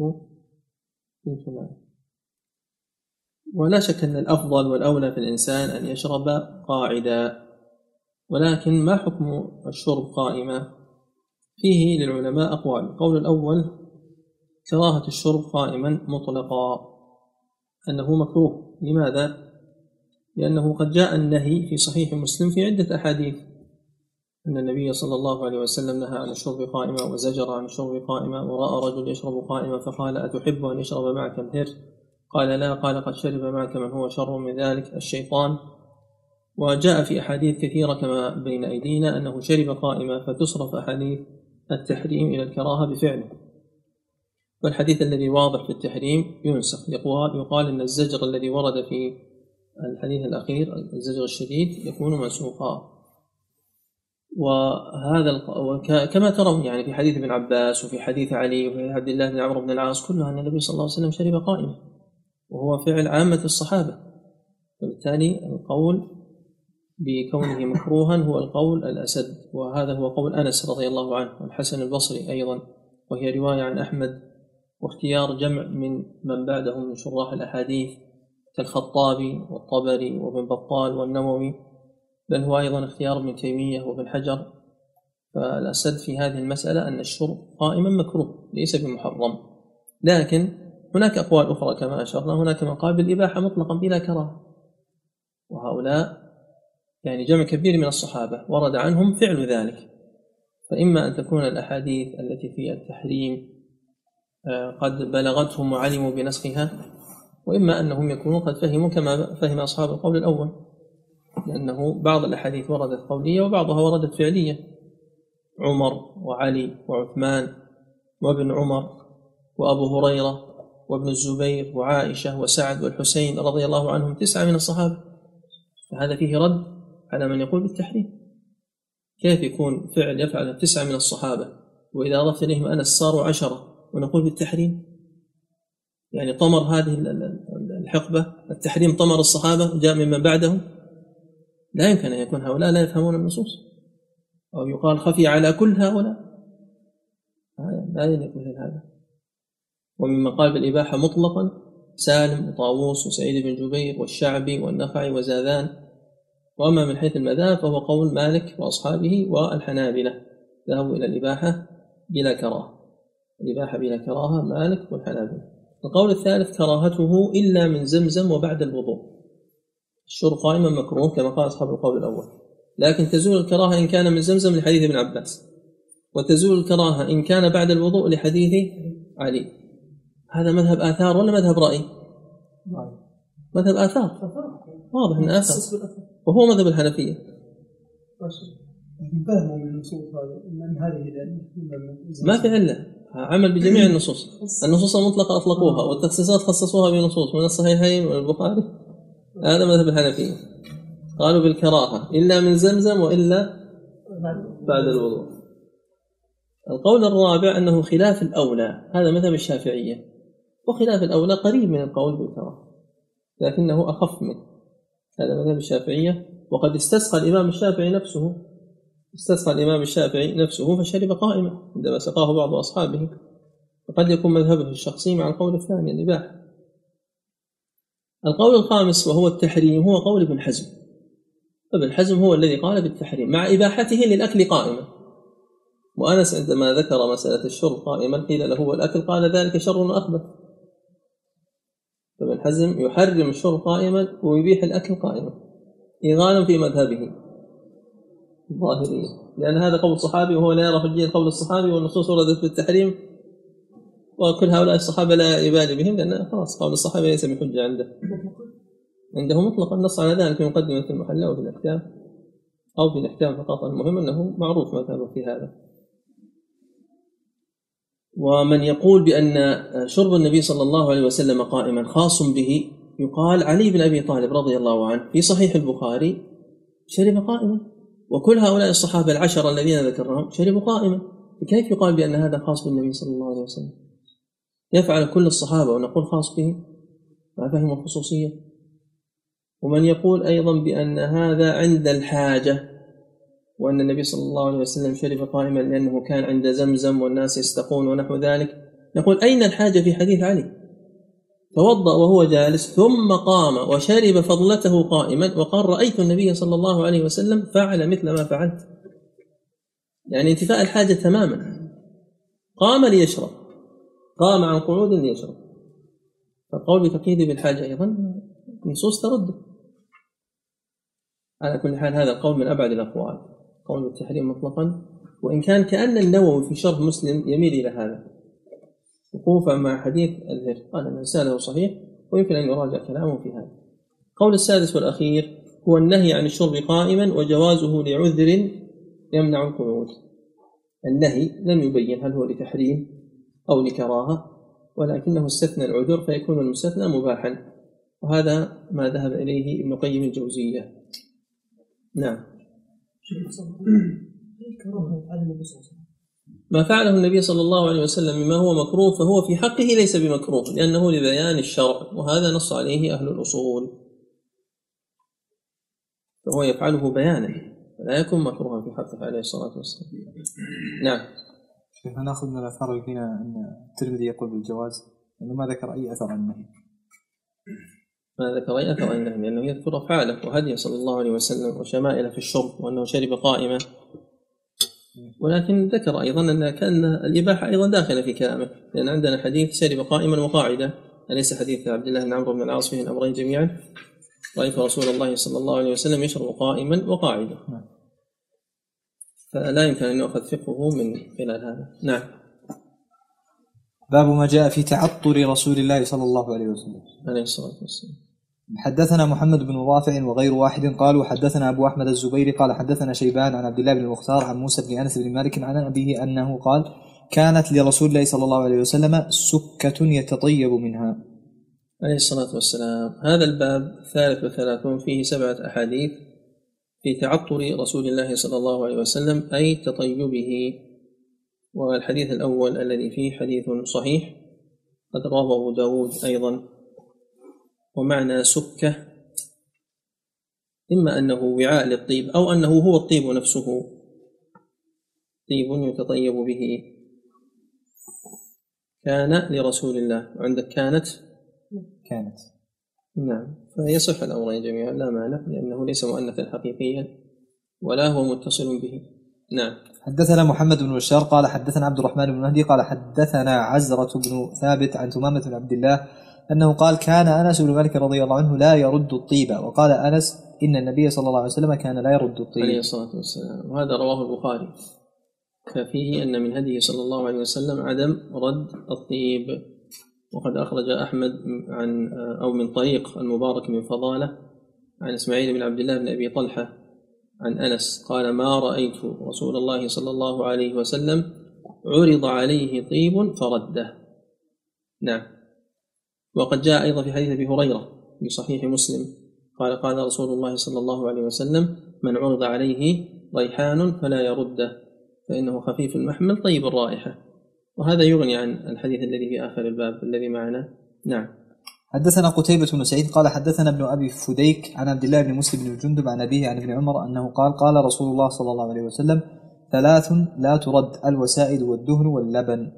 بنت نائل ولا شك أن الأفضل والأولى في الإنسان أن يشرب قاعدا ولكن ما حكم الشرب قائما فيه للعلماء أقوال. القول الأول كراهة الشرب قائما مطلقا. أنه مكروه. لماذا؟ لأنه قد جاء النهي في صحيح مسلم في عدة أحاديث. أن النبي صلى الله عليه وسلم نهى عن الشرب قائما وزجر عن الشرب قائما ورأى رجل يشرب قائما فقال أتحب أن يشرب معك الهر؟ قال لا قال قد شرب معك من هو شر من ذلك الشيطان. وجاء في أحاديث كثيرة كما بين أيدينا أنه شرب قائما فتصرف أحاديث التحريم إلى الكراهة بفعله. والحديث الذي واضح في التحريم ينسخ يقال يقال أن الزجر الذي ورد في الحديث الأخير الزجر الشديد يكون منسوخا وهذا كما ترون يعني في حديث ابن عباس وفي حديث علي وفي عبد الله بن عمرو بن العاص كلها أن النبي صلى الله عليه وسلم شرب قائما وهو فعل عامة الصحابة. وبالتالي القول بكونه مكروها هو القول الأسد. وهذا هو قول أنس رضي الله عنه والحسن البصري أيضا وهي رواية عن أحمد واختيار جمع من من بعدهم من شراح الأحاديث. كالخطابي والطبري وابن بطال والنووي بل هو أيضا اختيار ابن تيمية وابن حجر. فالأسد في هذه المسألة أن الشرب قائما مكروه ليس بمحرم. لكن هناك أقوال أخرى كما أشرنا هناك من قال بالإباحة مطلقا بلا كراهة. وهؤلاء يعني جمع كبير من الصحابة ورد عنهم فعل ذلك. فإما أن تكون الأحاديث التي فيها التحريم آه، قد بلغتهم وعلموا بنسخها وإما أنهم يكونوا قد فهموا كما فهم أصحاب القول الأول لأنه بعض الأحاديث وردت قولية وبعضها وردت فعلية. عمر وعلي وعثمان وابن عمر وأبو هريرة وابن الزبير وعائشة وسعد والحسين رضي الله عنهم تسعة من الصحابة. فهذا فيه رد على من يقول بالتحريم. كيف يكون فعل يفعل تسعة من الصحابة؟ وإذا أضفت إليهم أنس صاروا عشرة ونقول بالتحريم؟ يعني طمر هذه ال- ال- الحقبة التحريم طمر الصحابة جاء ممن بعدهم. لا يمكن أن يكون هؤلاء لا يفهمون النصوص. أو يقال خفي على كل هؤلاء. لا- لا يليق مثل هذا. وممن قال بالإباحة مطلقا سالم وطاووس وسعيد بن جبير والشعبي والنخعي وزاذان. وأما من حيث المذاهب فهو قول مالك وأصحابه والحنابلة. ذهبوا إلى الإباحة بلا كراهة. الإباحة بلا كراهة مالك والحنابلة. القول الثالث كراهته إلا من زمزم وبعد الوضوء. الشرب قائما مكروه كما قال أصحاب القول الأول. لكن تزول الكراهة إن كان من زمزم لحديث ابن عباس. وتزول الكراهة إن كان بعد الوضوء لحديث علي. هذا مذهب آثار ولا مذهب رأي؟ مذهب آثار. واضح أن آثار. وهو مذهب الحنفية. ما في علة. عمل بجميع النصوص. النصوص المطلقة أطلقوها والتخصيصات خصصوها بنصوص من الصحيحين والبخاري. هذا مذهب الحنفية قالوا بالكراهة إلا من زمزم وإلا بعد الوضوء. القول الرابع أنه خلاف الأولى هذا مذهب الشافعية. وخلاف الأولى قريب من القول بالكراهة لكنه أخف منه. هذا مذهب الشافعية. وقد استسقى الإمام الشافعي نفسه استسقى الإمام الشافعي نفسه فشرب قائما عندما سقاه بعض أصحابه. وقد يكون مذهبه الشخصي مع القول الثاني الإباحة القول الخامس وهو التحريم هو قول ابن حزم. ابن حزم هو الذي قال بالتحريم مع إباحته للأكل قائما. وأنس عندما ذكر مسألة الشرب قائما قيل له والأكل قال ذلك شر أخبث فابن حزم يحرم الشرب قائما ويبيح الأكل قائما إيغانا في مذهبه. الظاهرية لأن هذا قول الصحابي وهو لا يرى في الدين قول الصحابي والنصوص وردت بالتحريم وكل هؤلاء الصحابة لا يبالي بهم لأن خلاص قول الصحابة ليس بحجة عنده. عنده مطلقا نص على ذلك في مقدمة المحلة وفي الأحكام أو في الأحكام فقط. المهم أنه معروف مذهبه في هذا. ومن يقول بأن شرب النبي صلى الله عليه وسلم قائما خاص به يقال علي بن أبي طالب رضي الله عنه في صحيح البخاري شرب قائما. وكل هؤلاء الصحابة العشرة الذين ذكرناهم شربوا قائما. فكيف يقال بأن هذا خاص بالنبي صلى الله عليه وسلم؟ يفعل كل الصحابة ونقول خاص به ما فهم الخصوصية ومن يقول أيضا بأن هذا عند الحاجة وأن النبي صلى الله عليه وسلم شرب قائما لأنه كان عند زمزم والناس يستقون ونحو ذلك نقول أين الحاجة في حديث علي؟ توضأ وهو جالس ثم قام وشرب فضلته قائما وقال رأيت النبي صلى الله عليه وسلم فعل مثل ما فعلت. يعني انتفاء الحاجة تماما. قام ليشرب. قام عن قعود ليشرب. فالقول بتقييده بالحاجة أيضا نصوص ترده. على كل حال هذا القول من أبعد الأقوال. قول بالتحريم مطلقا. وإن كان كأن النووي في شرح مسلم يميل إلى هذا. وقوفا مع حديث الهر قال أن إرساله صحيح ويمكن أن يراجع كلامه في هذا. القول السادس والأخير هو النهي عن الشرب قائما وجوازه لعذر يمنع القعود. النهي لم يبين هل هو لتحريم أو لكراهة ولكنه استثنى العذر فيكون المستثنى مباحا. وهذا ما ذهب إليه ابن قيم الجوزية. نعم. كراهة على النبي صلى الله عليه وسلم ما فعله النبي صلى الله عليه وسلم مما هو مكروه فهو في حقه ليس بمكروه لأنه لبيان الشرع وهذا نص عليه أهل الأصول. فهو يفعله بيانا فلا يكون مكروها في حقه عليه الصلاة والسلام. نعم. شيخ نأخذ من الأثار اللي فينا أن الترمذي يقول بالجواز أنه ما ذكر أي أثر عن النهي ما ذكر أي أثر عن النهي لأنه يذكر أفعاله وهديه صلى الله عليه وسلم وشمائله في الشرب وأنه شرب قائمة. ولكن ذكر أيضا أن كأن الإباحة أيضا داخلة في كلامه لأن عندنا حديث شرب قائما وقاعدة أليس حديث عبد الله بن عمرو بن العاص فيه الأمرين جميعا؟ رأيت رسول الله صلى الله عليه وسلم يشرب قائما وقاعدة. فلا يمكن أن يؤخذ فقهه من خلال هذا. نعم. باب ما جاء في تعطر رسول الله صلى الله عليه وسلم. عليه الصلاة والسلام. حدثنا محمد بن رافع وغير واحد قالوا حدثنا أبو أحمد الزبيري قال حدثنا شيبان عن عبد الله بن المختار عن موسى بن أنس بن مالك عن أبيه أنه قال كانت لرسول الله صلى الله عليه وسلم سكة يتطيب منها. عليه الصلاة والسلام. هذا الباب الثالث والثلاثون فيه سبعة أحاديث في تعطر رسول الله صلى الله عليه وسلم أي تطيبه. والحديث الأول الذي فيه حديث صحيح قد رواه أبو داود أيضا. ومعنى سكة إما أنه وعاء للطيب أو أنه هو الطيب نفسه. طيب يتطيب به. كان لرسول الله. وعندك كانت؟ كانت. نعم. فيصح الأمرين جميعا لا مانع لأنه ليس مؤنثا حقيقيا ولا هو متصل به. نعم. حدثنا محمد بن بشار قال حدثنا عبد الرحمن بن مهدي قال حدثنا عزرة بن ثابت عن تمامة بن عبد الله أنه قال كان أنس بن مالك رضي الله عنه لا يرد الطيب وقال أنس إن النبي صلى الله عليه وسلم كان لا يرد عليه الطيب الصلاة والسلام. وهذا رواه البخاري. ففيه أن من هديه صلى الله عليه وسلم عدم رد الطيب. وقد أخرج أحمد عن أو من طريق المبارك بن فضالة عن إسماعيل بن عبد الله بن أبي طلحة عن أنس قال ما رأيت رسول الله صلى الله عليه وسلم عرض عليه طيب فرده. نعم. وقد جاء أيضا في حديث أبي هريرة في صحيح مسلم قال قال رسول الله صلى الله عليه وسلم من عرض عليه ريحان فلا يرده فإنه خفيف المحمل طيب الرائحة. وهذا يغني عن الحديث الذي في آخر الباب الذي معنا. نعم. حدثنا قتيبة بن سعيد قال حدثنا ابن أبي فديك عن عبد الله بن مسلم بن جندب عن أبيه عن ابن عمر أنه قال قال رسول الله صلى الله عليه وسلم ثلاث لا ترد الوسائد والدهن واللبن.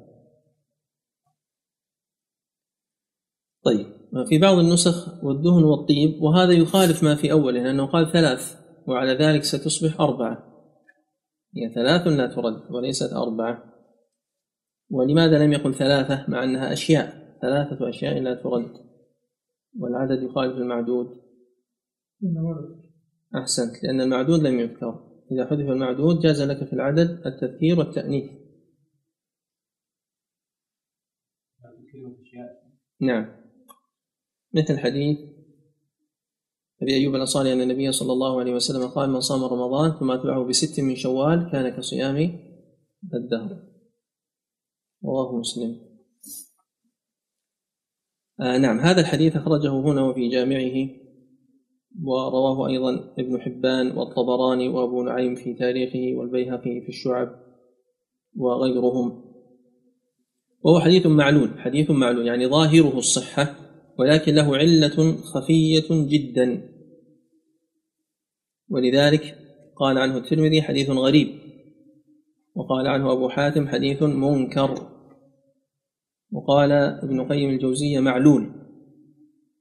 طيب في بعض النسخ والدهن والطيب وهذا يخالف ما في أوله لأنه قال ثلاث وعلى ذلك ستصبح أربعة. هي ثلاث لا ترد وليست أربعة. ولماذا لم يقل ثلاثة؟ مع أنها أشياء. ثلاثة أشياء لا ترد. والعدد يخالف المعدود. أحسنت لأن المعدود لم يذكر. إذا حذف المعدود جاز لك في العدد التذكير والتأنيث. نعم. مثل حديث أبي أيوب الأنصاري أن النبي صلى الله عليه وسلم قال من صام رمضان ثم أتبعه بست من شوال كان كصيام الدهر. رواه مسلم. آه نعم هذا الحديث أخرجه هنا وفي جامعه ورواه أيضا ابن حبان والطبراني وأبو نعيم في تاريخه والبيهقي في الشعب وغيرهم. وهو حديث معلول حديث معلول يعني ظاهره الصحة ولكن له علة خفية جدا. ولذلك قال عنه الترمذي حديث غريب وقال عنه أبو حاتم حديث منكر وقال ابن قيم الجوزية معلول.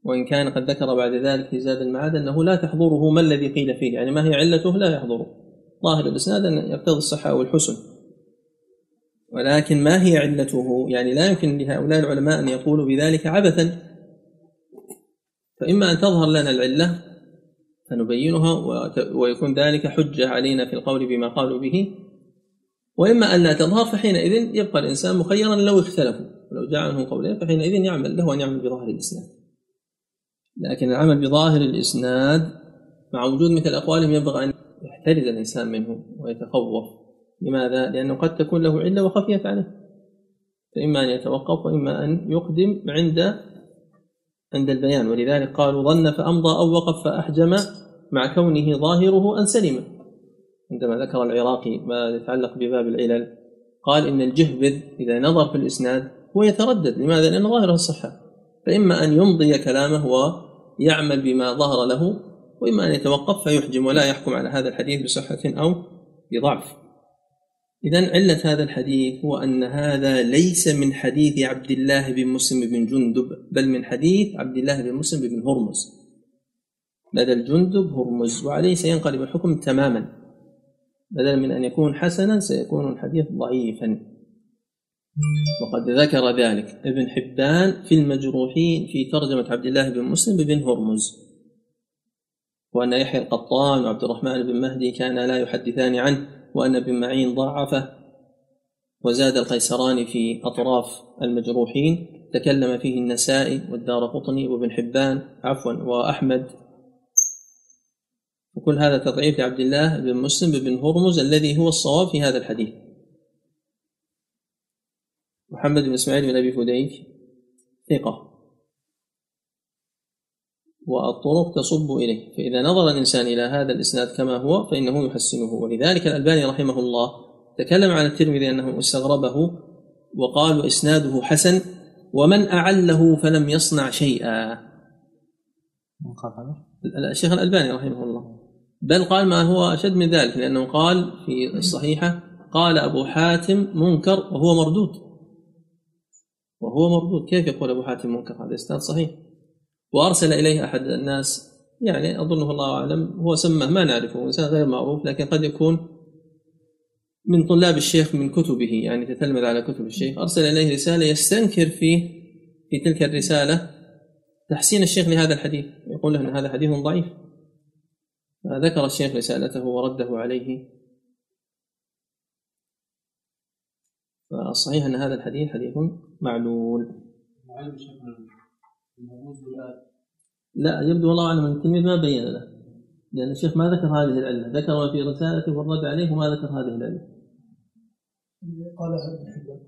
وإن كان قد ذكر بعد ذلك في زاد المعاد أنه لا تحضره ما الذي قيل فيه يعني ما هي علته لا يحضره. ظاهر الإسناد أن يقتضي الصحة والحسن. ولكن ما هي علته؟ يعني لا يمكن لهؤلاء العلماء أن يقولوا بذلك عبثا. فإما أن تظهر لنا العلة فنبينها ويكون ذلك حجة علينا في القول بما قالوا به. وإما أن لا تظهر فحينئذ يبقى الإنسان مخيرا لو اختلفوا. ولو جاء عنه قولين فحينئذ يعمل له أن يعمل بظاهر الإسناد. لكن العمل بظاهر الإسناد مع وجود مثل أقوالهم ينبغي أن يحترز الإنسان منه ويتخوف. لماذا؟ لأنه قد تكون له علة وخفيت عليه. فإما أن يتوقف وإما أن يقدم عند عند البيان. ولذلك قالوا ظن فأمضى أو وقف فأحجم مع كونه ظاهره أن سلم. عندما ذكر العراقي ما يتعلق بباب العلل قال إن الجهبذ إذا نظر في الإسناد هو يتردد. لماذا؟ لأن ظاهره الصحة فإما أن يمضي كلامه ويعمل بما ظهر له وإما أن يتوقف فيحجم ولا يحكم على هذا الحديث بصحة أو بضعف. إذا علة هذا الحديث هو أن هذا ليس من حديث عبد الله بن مسلم بن جندب بل من حديث عبد الله بن مسلم بن هرمز. بدل جندب هرمز وعليه سينقلب الحكم تماما. بدلا من أن يكون حسنا سيكون الحديث ضعيفا. وقد ذكر ذلك ابن حبان في المجروحين في ترجمة عبد الله بن مسلم بن هرمز. وأن يحيى القطان وعبد الرحمن بن مهدي كانا لا يحدثان عنه. وأن ابن معين ضعفه وزاد القيسراني في أطراف المجروحين. تكلم فيه النسائي والدار قطني وابن حبان عفوا وأحمد. وكل هذا تضعيف لعبد الله بن مسلم بن هرمز الذي هو الصواب في هذا الحديث. محمد بن إسماعيل بن أبي فديك ثقة. والطرق تصب إليه. فإذا نظر الإنسان إلى هذا الإسناد كما هو فإنه يحسنه. ولذلك الألباني رحمه الله تكلم عن الترمذي أنه استغربه وقال إسناده حسن ومن أعله فلم يصنع شيئا. الشيخ الألباني رحمه الله. بل قال ما هو أشد من ذلك لأنه قال في الصحيحة قال أبو حاتم منكر وهو مردود. وهو مردود. كيف يقول أبو حاتم منكر؟ هذا إسناد صحيح. وأرسل إليه أحد الناس يعني أظنه الله أعلم هو سماه ما نعرفه إنسان غير معروف لكن قد يكون من طلاب الشيخ من كتبه يعني تتلمذ على كتب الشيخ. أرسل إليه رسالة يستنكر فيه في تلك الرسالة تحسين الشيخ لهذا الحديث. يقول له إن هذا حديث ضعيف. فذكر الشيخ رسالته ورده عليه. فالصحيح أن هذا الحديث حديث معلول. لا يبدو والله أعلم أن التلميذ ما بين له. لأن الشيخ ما ذكر هذه العلة ذكر ما في رسالته والرد عليه وما ذكر هذه العلة. قالها ابن حبان.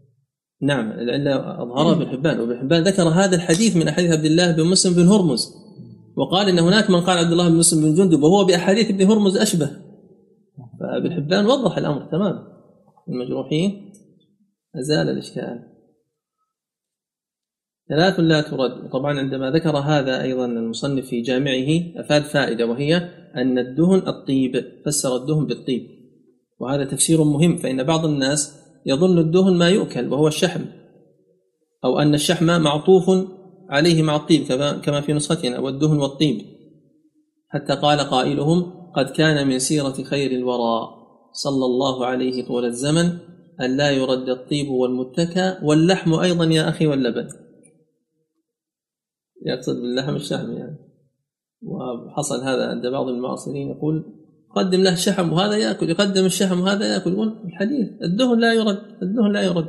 نعم العلة أظهرها ابن حبان وابن حبان ذكر هذا الحديث من أحاديث عبد الله بن مسلم بن هرمز. وقال إن هناك من قال عبد الله بن مسلم بن جندب وهو بأحاديث ابن هرمز أشبه. فابن حبان وضح الأمر تمام المجروحين ازال الإشكال. ثلاث لا ترد. طبعا عندما ذكر هذا أيضا المصنف في جامعه أفاد فائدة وهي أن الدهن الطيب فسر الدهن بالطيب. وهذا تفسير مهم فإن بعض الناس يظن الدهن ما يؤكل وهو الشحم. أو أن الشحم معطوف عليه مع الطيب كما في نسختنا والدهن والطيب. حتى قال قائلهم قد كان من سيرة خير الورى صلى الله عليه طول الزمن أن لا يرد الطيب والمتكى واللحم أيضا يا أخي واللبن. يقصد باللحم الشحم يعني. وحصل هذا عند بعض المعاصرين يقول قدم له شحم وهذا يأكل يقدم الشحم وهذا يأكل. يقول الحديث الدهن لا يرد الدهن لا يرد.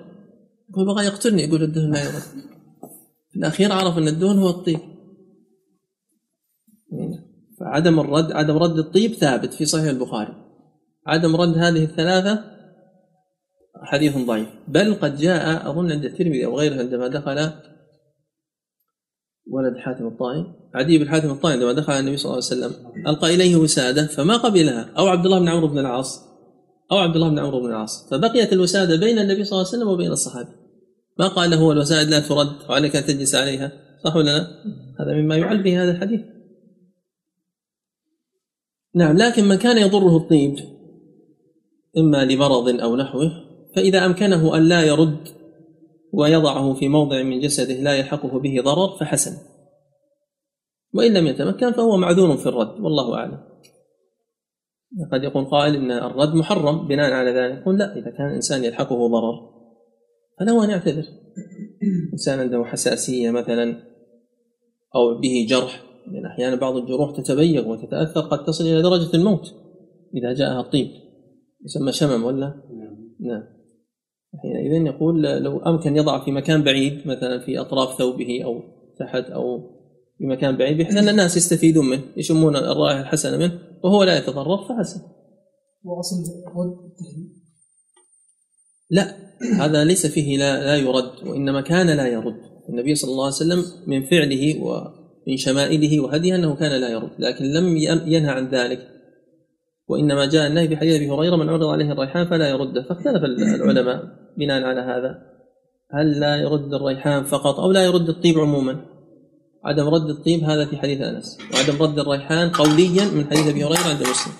يقول بغى يقتلني. يقول الدهن لا يرد. في الأخير عرف أن الدهن هو الطيب. فعدم الرد عدم رد الطيب ثابت في صحيح البخاري. عدم رد هذه الثلاثة حديث ضعيف. بل قد جاء أظن عند الترمذي أو غيره عندما دخل ولد حاتم الطائي. عدي بن حاتم الطائي عندما دخل على النبي صلى الله عليه وسلم ألقى إليه وسادة فما قبلها أو عبد الله بن عمرو بن العاص. أو عبد الله بن عمرو بن العاص. فبقيت الوسادة بين النبي صلى الله عليه وسلم وبين الصحابي ما قال له الوسائد لا ترد وعليك أن تجلس عليها. صح ولا لا؟ هذا مما يعل به هذا الحديث. نعم لكن من كان يضره الطيب إما لمرض أو نحوه فإذا أمكنه أن لا يرد ويضعه في موضع من جسده لا يلحقه به ضرر فحسن. وإن لم يتمكن فهو معذور في الرد والله أعلم. قد يقول قائل إن الرد محرم بناء على ذلك. يقول لا إذا كان الانسان يلحقه ضرر فله ان يعتذر إنسان عنده حساسية مثلا أو به جرح. لأن أحيانا بعض الجروح تتبيض وتتأثر قد تصل إلى درجة الموت إذا جاءها الطيب. يسمى شمم ولا؟ نعم. حينئذ يقول لو أمكن يضع في مكان بعيد مثلا في أطراف ثوبه أو تحت أو في مكان بعيد بحيث أن الناس يستفيدون منه يشمون الرائحة الحسنة منه وهو لا يتضرر فحسن التهديد؟ لا هذا ليس فيه لا, لا يرد وإنما كان لا يرد. النبي صلى الله عليه وسلم من فعله ومن شمائله وهديه أنه كان لا يرد لكن لم ينهى عن ذلك. وإنما جاء النهي في حديث أبي هريرة من عرض عليه الريحان فلا يرده. فاختلف العلماء. بناء على هذا هل لا يرد الريحان فقط أو لا يرد الطيب عموما؟ عدم رد الطيب هذا في حديث أنس وعدم رد الريحان قوليا من حديث أبي هريرة عند مسلم.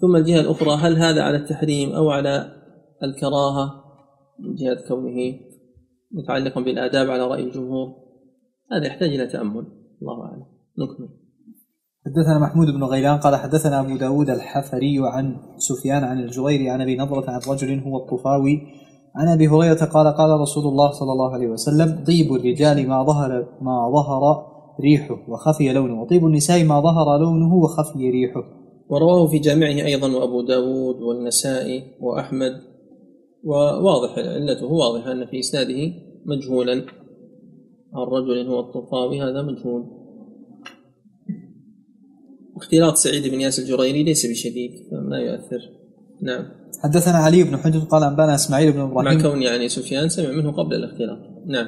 ثم الجهة الأخرى هل هذا على التحريم أو على الكراهة من جهة كونه متعلقا بالآداب على رأي الجمهور؟ هذا يحتاج إلى تأمل الله أعلم. نكمل. حدثنا محمود بن غيلان قال حدثنا أبو داود الحفري عن سفيان عن الجويري عن أبي نضرة عن رجل هو الطفاوي. عن أبي هريرة قال قال رسول الله صلى الله عليه وسلم طيب الرجال ما ظهر ما ظهر ريحه وخفي لونه. وطيب النساء ما ظهر لونه وخفي ريحه. ورواه في جامعه أيضا وأبو داود والنسائي وأحمد. وواضح علته واضحة أن في إسناده مجهولا. الرجل هو الطفاوي هذا مجهول. اختلاط سعيد بن ياس الجريري ليس بشديد فما يؤثر. نعم. حدثنا علي بن حجر قال أنبأنا إسماعيل بن مع إبراهيم كون يعني سفيان سمع منه قبل الاختلاط. نعم.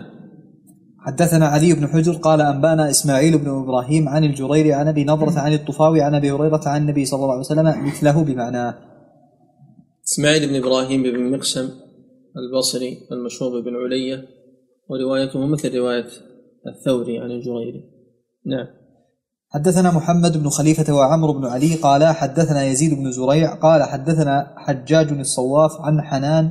حدثنا علي بن حجر قال أنبأنا إسماعيل بن إبراهيم عن الجريري عن أبي نضرة عن الطفاوي عن أبي هريرة عن النبي صلى الله عليه وسلم مثله بمعناه إسماعيل بن إبراهيم بن مقسم البصري المشهور بن علية وروايته مثل رواية الثوري عن الجريري. نعم. حدثنا محمد بن خليفة وعمرو بن علي قال حدثنا يزيد بن زريع قال حدثنا حجاج الصواف عن حنان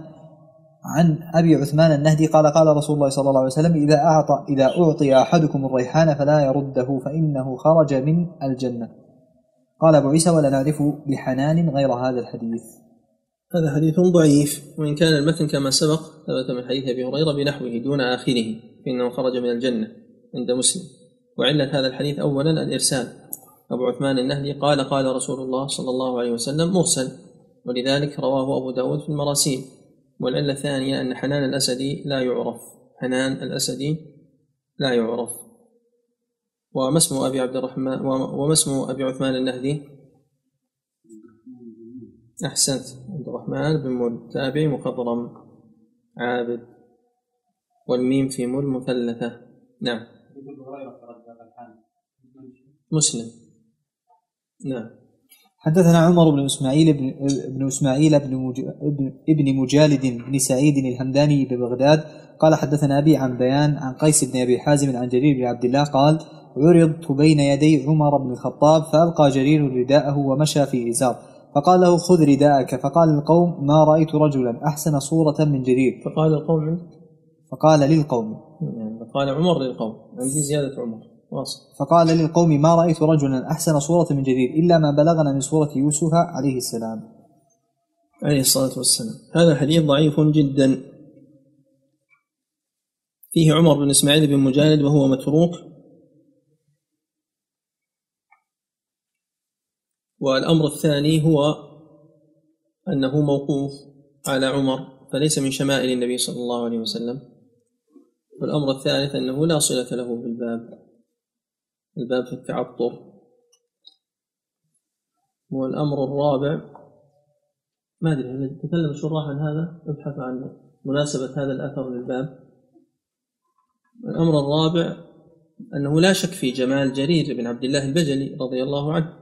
عن أبي عثمان النهدي قال قال رسول الله صلى الله عليه وسلم إذا أعطى إذا أعطي أحدكم الريحان فلا يرده فإنه خرج من الجنة. قال أبو عيسى ولا نعرف بحنان غير هذا الحديث. هذا حديث ضعيف وإن كان المتن كما سبق ثبت من حديث أبي هريرة بنحوه دون آخره فإنه خرج من الجنة عند مسلم. وعلة هذا الحديث أولا الإرسال. أبو عثمان النهدي قال قال رسول الله صلى الله عليه وسلم مرسل ولذلك رواه أبو داود في المراسيل. والعلة الثانية أن حنان الأسدي لا يعرف. حنان الأسدي لا يعرف. وما اسم أبي عبد الرحمن وما اسم أبي عثمان النهدي؟ أحسنت. عبد الرحمن بن مل تابعي مخضرم عابد. والميم في مل مثلثة. نعم. مسلم. نعم. حدثنا عمر بن إسماعيل بن, بن إسماعيل بن, ابن مجالد بن سعيد الهمداني ببغداد قال حدثنا أبي عن بيان عن قيس بن أبي حازم عن جرير بن عبد الله قال عرضت بين يدي عمر بن الخطاب فألقى جرير رداءه ومشى في إزار. فقال له خذ رداءك فقال القوم ما رأيت رجلا أحسن صورة من جرير فقال القوم فقال للقوم. يعني قال عمر للقوم. عندي زيادة عمر. فقال للقوم ما رأيت رجلا أحسن صورة من جرير إلا ما بلغنا من صورة يوسف عليه السلام. عليه الصلاة والسلام. هذا حديث ضعيف جدا. فيه عمر بن إسماعيل بن مجالد وهو متروك. والأمر الثاني هو أنه موقوف على عمر فليس من شمائل النبي صلى الله عليه وسلم. والأمر الثالث أنه لا صلة له بالباب الباب في التعطر. والأمر الرابع ما أدري تكلم الشراح عن هذا ابحث عن مناسبة هذا الأثر للباب. الأمر الرابع أنه لا شك في جمال جرير بن عبد الله البجلي رضي الله عنه.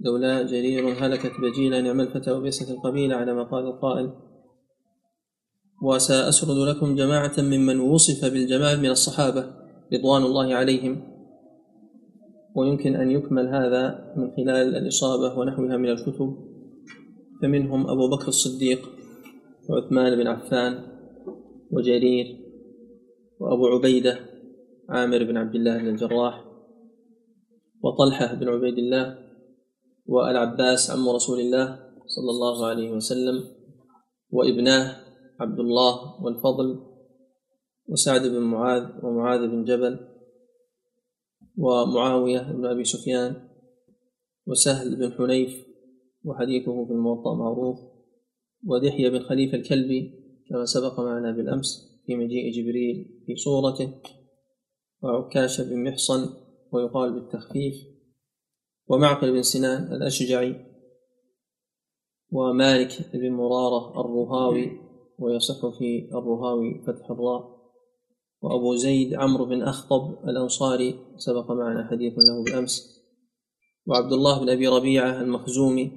لولا جرير هلكت بجيلا نعم الفتى وبئست القبيلة على ما قال القائل. وسأسرد لكم جماعة ممن وصف بالجمال من الصحابة رضوان الله عليهم. ويمكن أن يكمل هذا من خلال الإصابة ونحوها من الكتب. فمنهم أبو بكر الصديق وعثمان بن عفان وجرير وأبو عبيدة عامر بن عبد الله بن الجراح وطلحة بن عبيد الله والعباس عم رسول الله صلى الله عليه وسلم وابناه عبد الله والفضل وسعد بن معاذ ومعاذ بن جبل ومعاوية بن أبي سفيان وسهل بن حنيف وحديثه في الموطأ معروف ودحية بن خليفة الكلبي كما سبق معنا بالأمس في مجيء جبريل في صورته وعكاشة بن محصن ويقال بالتخفيف ومعقل بن سنان الأشجعي ومالك بن مرارة الرهاوي ويصح في الرهاوي فتح الراء وأبو زيد عمرو بن أخطب الأنصاري سبق معنا حديث له بالأمس. وعبد الله بن أبي ربيعة المخزومي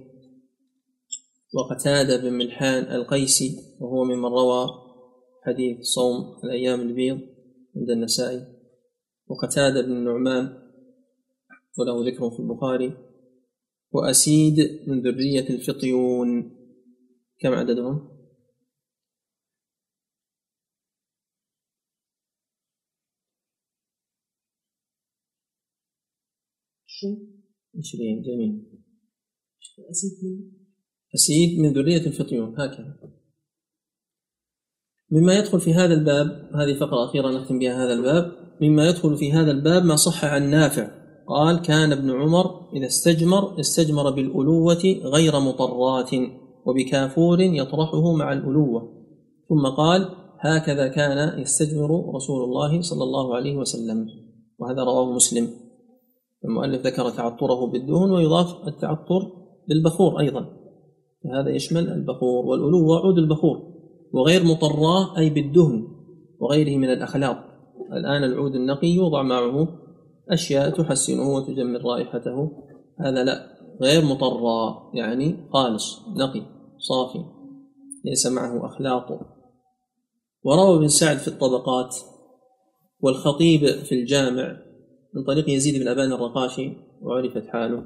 وقتادة بن ملحان القيسي وهو ممن روى حديث صوم الأيام البيض عند النسائي. وقتادة بن النعمان وله ذكر في البخاري. وأسيد من ذرية الفطيون كم عددهم؟ شو عشرين جميل. أسيد من؟ أسيد من ذرية الفطيون هكذا. مما يدخل في هذا الباب هذه فقرة أخيرة نختم بها هذا الباب مما يدخل في هذا الباب ما صح عن نافع. قال كان ابن عمر إذا استجمر استجمر بالألوة غير مطرات وبكافور يطرحه مع الألوة. ثم قال هكذا كان يستجمر رسول الله صلى الله عليه وسلم. وهذا رواه مسلم. المؤلف ذكر تعطره بالدهن ويضاف التعطر بالبخور أيضا. هذا يشمل البخور والألوة عود البخور وغير مطراه أي بالدهن وغيره من الأخلاط. الآن العود النقي يوضع معه أشياء تحسنه وتجمل رائحته. هذا لا غير مطرى يعني خالص نقي صافي ليس معه أخلاط. وروى ابن سعد في الطبقات والخطيب في الجامع من طريق يزيد بن أبان الرقاشي وعرفت حاله.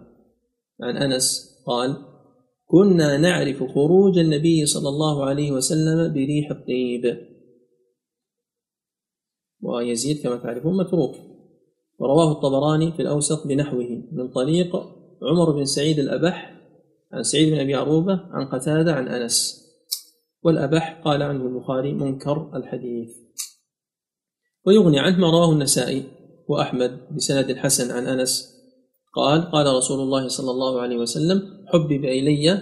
عن أنس قال كنا نعرف خروج النبي صلى الله عليه وسلم بريح الطيب. ويزيد كما تعرفون متروك. ورواه الطبراني في الأوسط بنحوه من طريق عمر بن سعيد الأبح عن سعيد بن أبي عروبة عن قتادة عن أنس. والأبح قال عنه البخاري منكر الحديث. ويغني عنه ما رواه النسائي. وأحمد بسند حسن عن أنس. قال قال رسول الله صلى الله عليه وسلم حبب إلي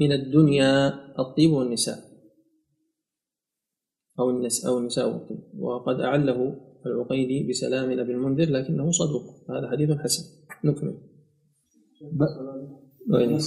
من الدنيا الطيب والنساء. أو النساء أو النساء والطيب. وقد أعله العقيدي بسلام أبي المنذر لكنه صدوق. هذا حديث حسن. نكمل. وين؟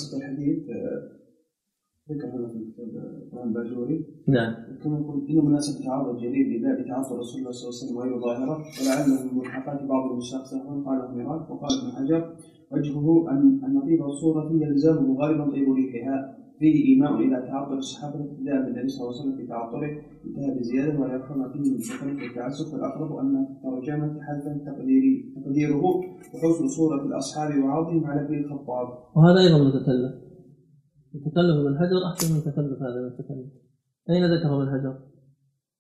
ذكر هذا في نعم. كما يقول إن مناسبة تعرض الجليل لباب تعرض رسول الله صلى الله عليه وسلم غير ظاهرة ولعله من ملحقات بعض المشاق سهوا قاله ميراث وقال ابن حجر وجهه أن أن طيب الصورة يلزمه غالبا طيب ريحها فيه إيماء إلى تعطر الصحابة ابتداء بالنبي صلى الله عليه وسلم في تعطره انتهى بزيادة ولا يفهم فيه من تكلف التعسف والأقرب أن الترجمة حذفا تقديري تقديره وحسن صورة الأصحاب وعرضهم على ابن الخطاب وهذا أيضا متكلف متكلف من حجر أحسن من تكلف هذا ذكره من حجر؟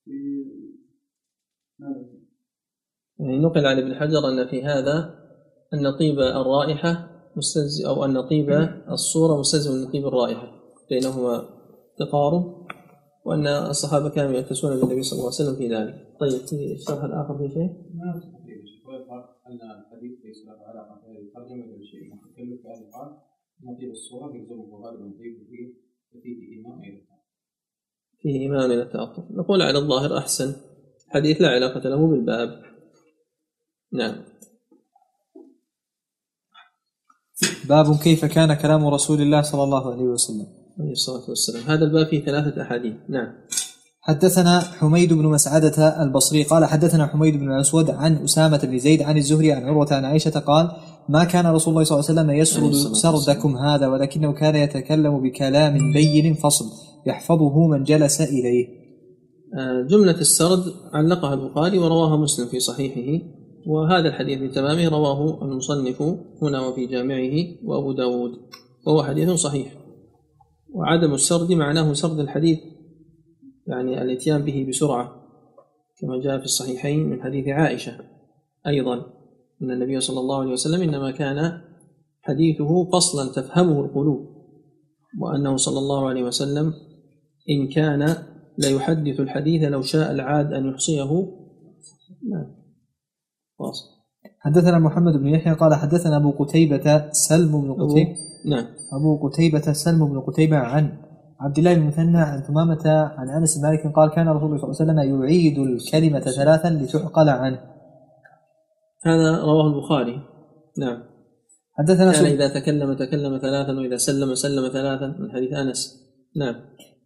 في ماذا؟ يعني نقل عن ابن حجر أن في هذا أن طيب الرائحة مستلزم أو أن طيب الصورة مستلزم من طيب الرائحة بينهما تقارب وأن الصحابة كانوا يعتسون بالنبي صلى الله عليه وسلم في ذلك طيب في الشرح الآخر في شيء؟ ما أن الحديث ليس له علاقة بهذه الترجمة ولا شيء متكلف في هذا نظير الصورة يلزمه غالبا ضيف فيه إمام أيضا فيه إمام من التعطف نقول على الظاهر أحسن. حديث لا علاقة له بالباب. نعم. باب كيف كان كلام رسول الله صلى الله عليه وسلم. عليه الصلاة والسلام. هذا الباب فيه ثلاثة أحاديث. نعم. حدثنا حميد بن مسعدة البصري قال حدثنا حميد بن الأسود عن أسامة بن زيد عن الزهري عن عروة عن عائشة قال ما كان رسول الله صلى الله عليه وسلم يسرد. سردكم هذا ولكنه كان يتكلم بكلام بين فصل يحفظه من جلس إليه. آه، جملة السرد علقها البخاري ورواها مسلم في صحيحه وهذا الحديث بتمامه رواه المصنف هنا وفي جامعه وأبو داود وهو حديث صحيح. وعدم السرد معناه سرد الحديث يعني الإتيان به بسرعة كما جاء في الصحيحين من حديث عائشة أيضا. أن النبي صلى الله عليه وسلم إنما كان حديثه فصلا تفهمه القلوب وأنه صلى الله عليه وسلم إن كان ليحدث الحديث لو شاء العاد أن يحصيه. نعم. واصل حدثنا محمد بن يحيى قال حدثنا أبو قتيبة سلم بن قتيبة. نعم. أبو قتيبة سلم بن قتيبة عن عبد الله بن مثنى عن ثمامة عن أنس مالك قال كان رسول الله صلى الله عليه وسلم يعيد الكلمة ثلاثا لتعقل عنه. هذا رواه البخاري. نعم. حدثنا كان. إذا تكلم تكلم ثلاثا وإذا سلم سلم ثلاثا من حديث أنس. نعم.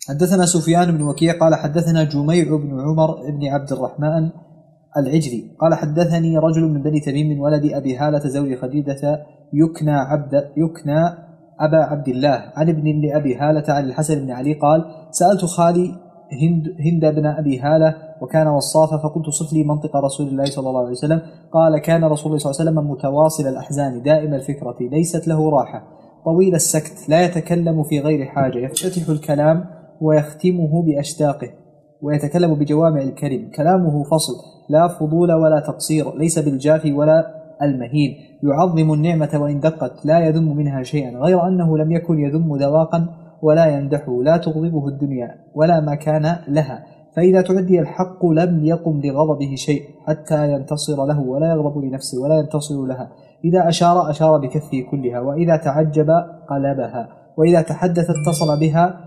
حدثنا سفيان بن وكيع قال حدثنا جميع بن عمر بن عبد الرحمن العجلي قال حدثني رجل من بني تميم من ولد أبي هالة زوج خديجة يكنى عبد يكنى أبا عبد الله عن ابن لأبي هالة عن الحسن بن علي قال سألت خالي هند, هند بن أبي هالة وكان وصافا فقلت صف لي منطق رسول الله صلى الله عليه وسلم. قال كان رسول الله صلى الله عليه وسلم متواصل الأحزان دائم الفكرة ليست له راحة. طويل السكت لا يتكلم في غير حاجة يفتتح الكلام ويختمه بأشتاقه ويتكلم بجوامع الكلم. كلامه فصل لا فضول ولا تقصير ليس بالجافي ولا المهين. يعظم النعمة وإن دقت لا يذم منها شيئا غير أنه لم يكن يذم ذواقا ولا يمدحه لا تغضبه الدنيا ولا ما كان لها. فإذا تعدي الحق لم يقم لغضبه شيء حتى ينتصر له ولا يغضب لنفسه ولا ينتصر لها. إذا أشار أشار بكفه كلها وإذا تعجب قلبها وإذا تحدث اتصل بها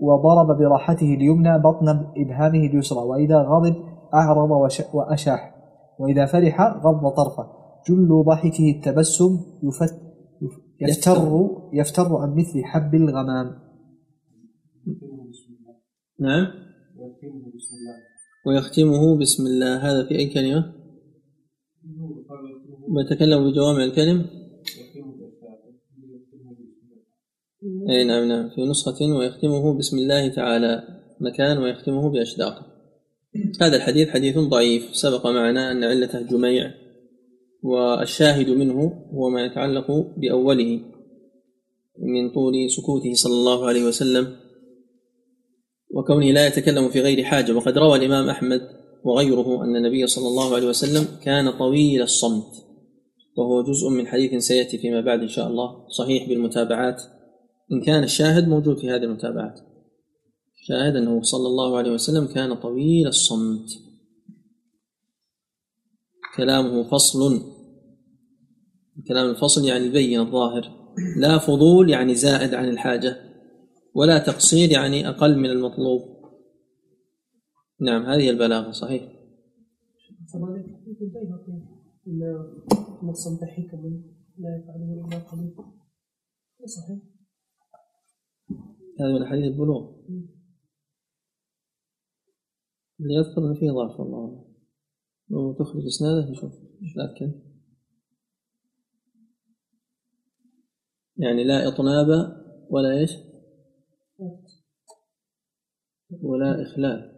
وضرب براحته اليمنى بطن إبهامه اليسرى وإذا غضب أعرض وأشاح وإذا فرح غض طرفه. جل ضحكه التبسم يفت يفتر يفتر. عن مثل حب الغمام. نعم. ويختمه بسم الله. ويختمه بسم الله هذا في أي كلمة؟ ويتكلم بجوامع الكلم؟ أي نعم نعم. في نسخة ويختمه بسم الله تعالى. مكان ويختمه بأشداقه هذا الحديث حديث ضعيف. سبق معنا أن علته جميع والشاهد منه هو ما يتعلق بأوله من طول سكوته صلى الله عليه وسلم وكونه لا يتكلم في غير حاجة. وقد روى الإمام أحمد وغيره أن النبي صلى الله عليه وسلم كان طويل الصمت وهو جزء من حديث سيأتي فيما بعد إن شاء الله صحيح بالمتابعات. إن كان الشاهد موجود في هذه المتابعات. شاهد أنه صلى الله عليه وسلم كان طويل الصمت. كلامه فصل كلام الفصل يعني البين الظاهر. لا فضول يعني زائد عن الحاجة ولا تقصير يعني أقل من المطلوب. نعم هذه البلاغة صحيح. صحيح هذا من حديث البلوغ. اللي يذكر أن فيه ضعف والله. لو تخرج إسناده نشوف. لكن يعني لا إطناب ولا إيش؟ ولا إخلال.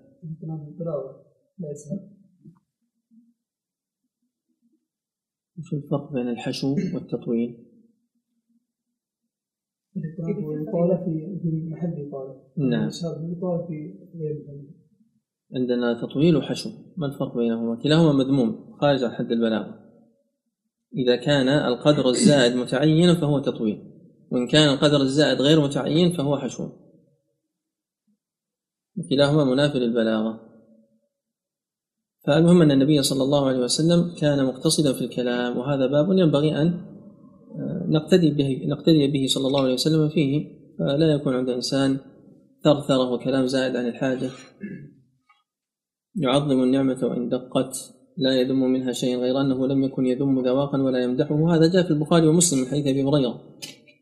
وش الفرق بين الحشو والتطويل؟ الإطلاق والإطالة في محل الإطالة نعم. بالإطالة في غير محل عندنا تطويل وحشو. ما الفرق بينهما؟ كلاهما مذموم خارج عن حد البلاغة. إذا كان القدر الزائد متعينا فهو تطويل وإن كان القدر الزائد غير متعين فهو حشو. وكلاهما منافي للبلاغة. فالمهم أن النبي صلى الله عليه وسلم كان مقتصدا في الكلام وهذا باب ينبغي أن آه، نقتدي به نقتدي به صلى الله عليه وسلم فيه. فلا يكون عند الإنسان ثرثرة وكلام زائد عن الحاجة. يعظم النعمة وإن دقت. لا يذم منها شيء غير أنه لم يكن يذم ذواقا ولا يمدحه. هذا جاء في البخاري ومسلم من حديث أبي هريرة.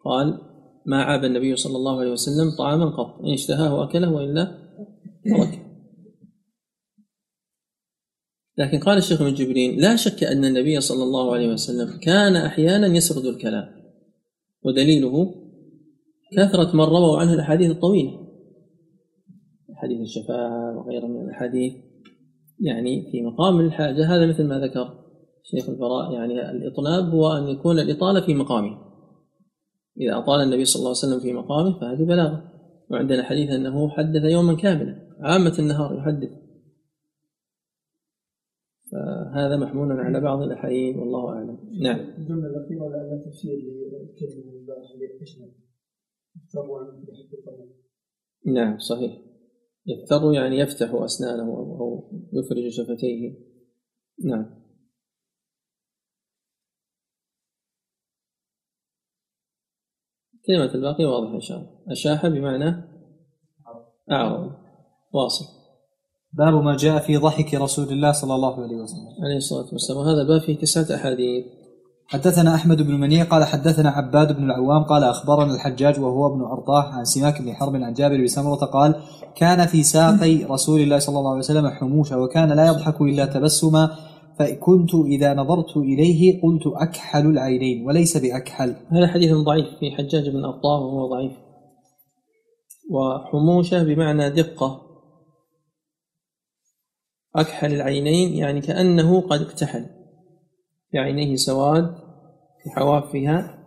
قال ما عاب النبي صلى الله عليه وسلم طعاما قط إن اشتهاه أكله وإلا تركه لكن قال الشيخ ابن جبرين لا شك أن النبي صلى الله عليه وسلم كان أحيانا يسرد الكلام ودليله كثرة من رووا عنه الأحاديث الطويلة. حديث الشفاعة وغيرها من الأحاديث. يعني في مقام الحاجة. هذا مثل ما ذكر شيخ البراء يعني الإطناب هو أن يكون الإطالة في مقامه. إذا أطال النبي صلى الله عليه وسلم في مقامه فهذه بلاغة. وعندنا حديث أنه حدث يوما كاملا عامة النهار يحدث. فهذا محمول على بعض الأحايين والله أعلم. نعم. الجملة الأخيرة لا تفسير للكلمة من بحب الطلب نعم صحيح. يفتر يعني يفتح أسنانه أو أو يفرج شفتيه. نعم. كلمة الباقي واضحة إن شاء الله. أشاح بمعنى أعرض. واصل. باب ما جاء في ضحك رسول الله صلى الله عليه وسلم. عليه الصلاة والسلام. وهذا باب فيه تسعة أحاديث. حدثنا أحمد بن منيع قال حدثنا عباد بن العوام قال أخبرنا الحجاج وهو ابن أرطاح عن سماك بن حرب عن جابر بن سمرة قال كان في ساقي رسول الله صلى الله عليه وسلم حموشه وكان لا يضحك إلا تبسما فكنت إذا نظرت إليه قلت أكحل العينين وليس بأكحل. هذا حديث ضعيف في حجاج بن أبطاه وهو ضعيف. وحموشة بمعنى دقة. أكحل العينين يعني كأنه قد اكتحل. في عينيه سواد في حوافها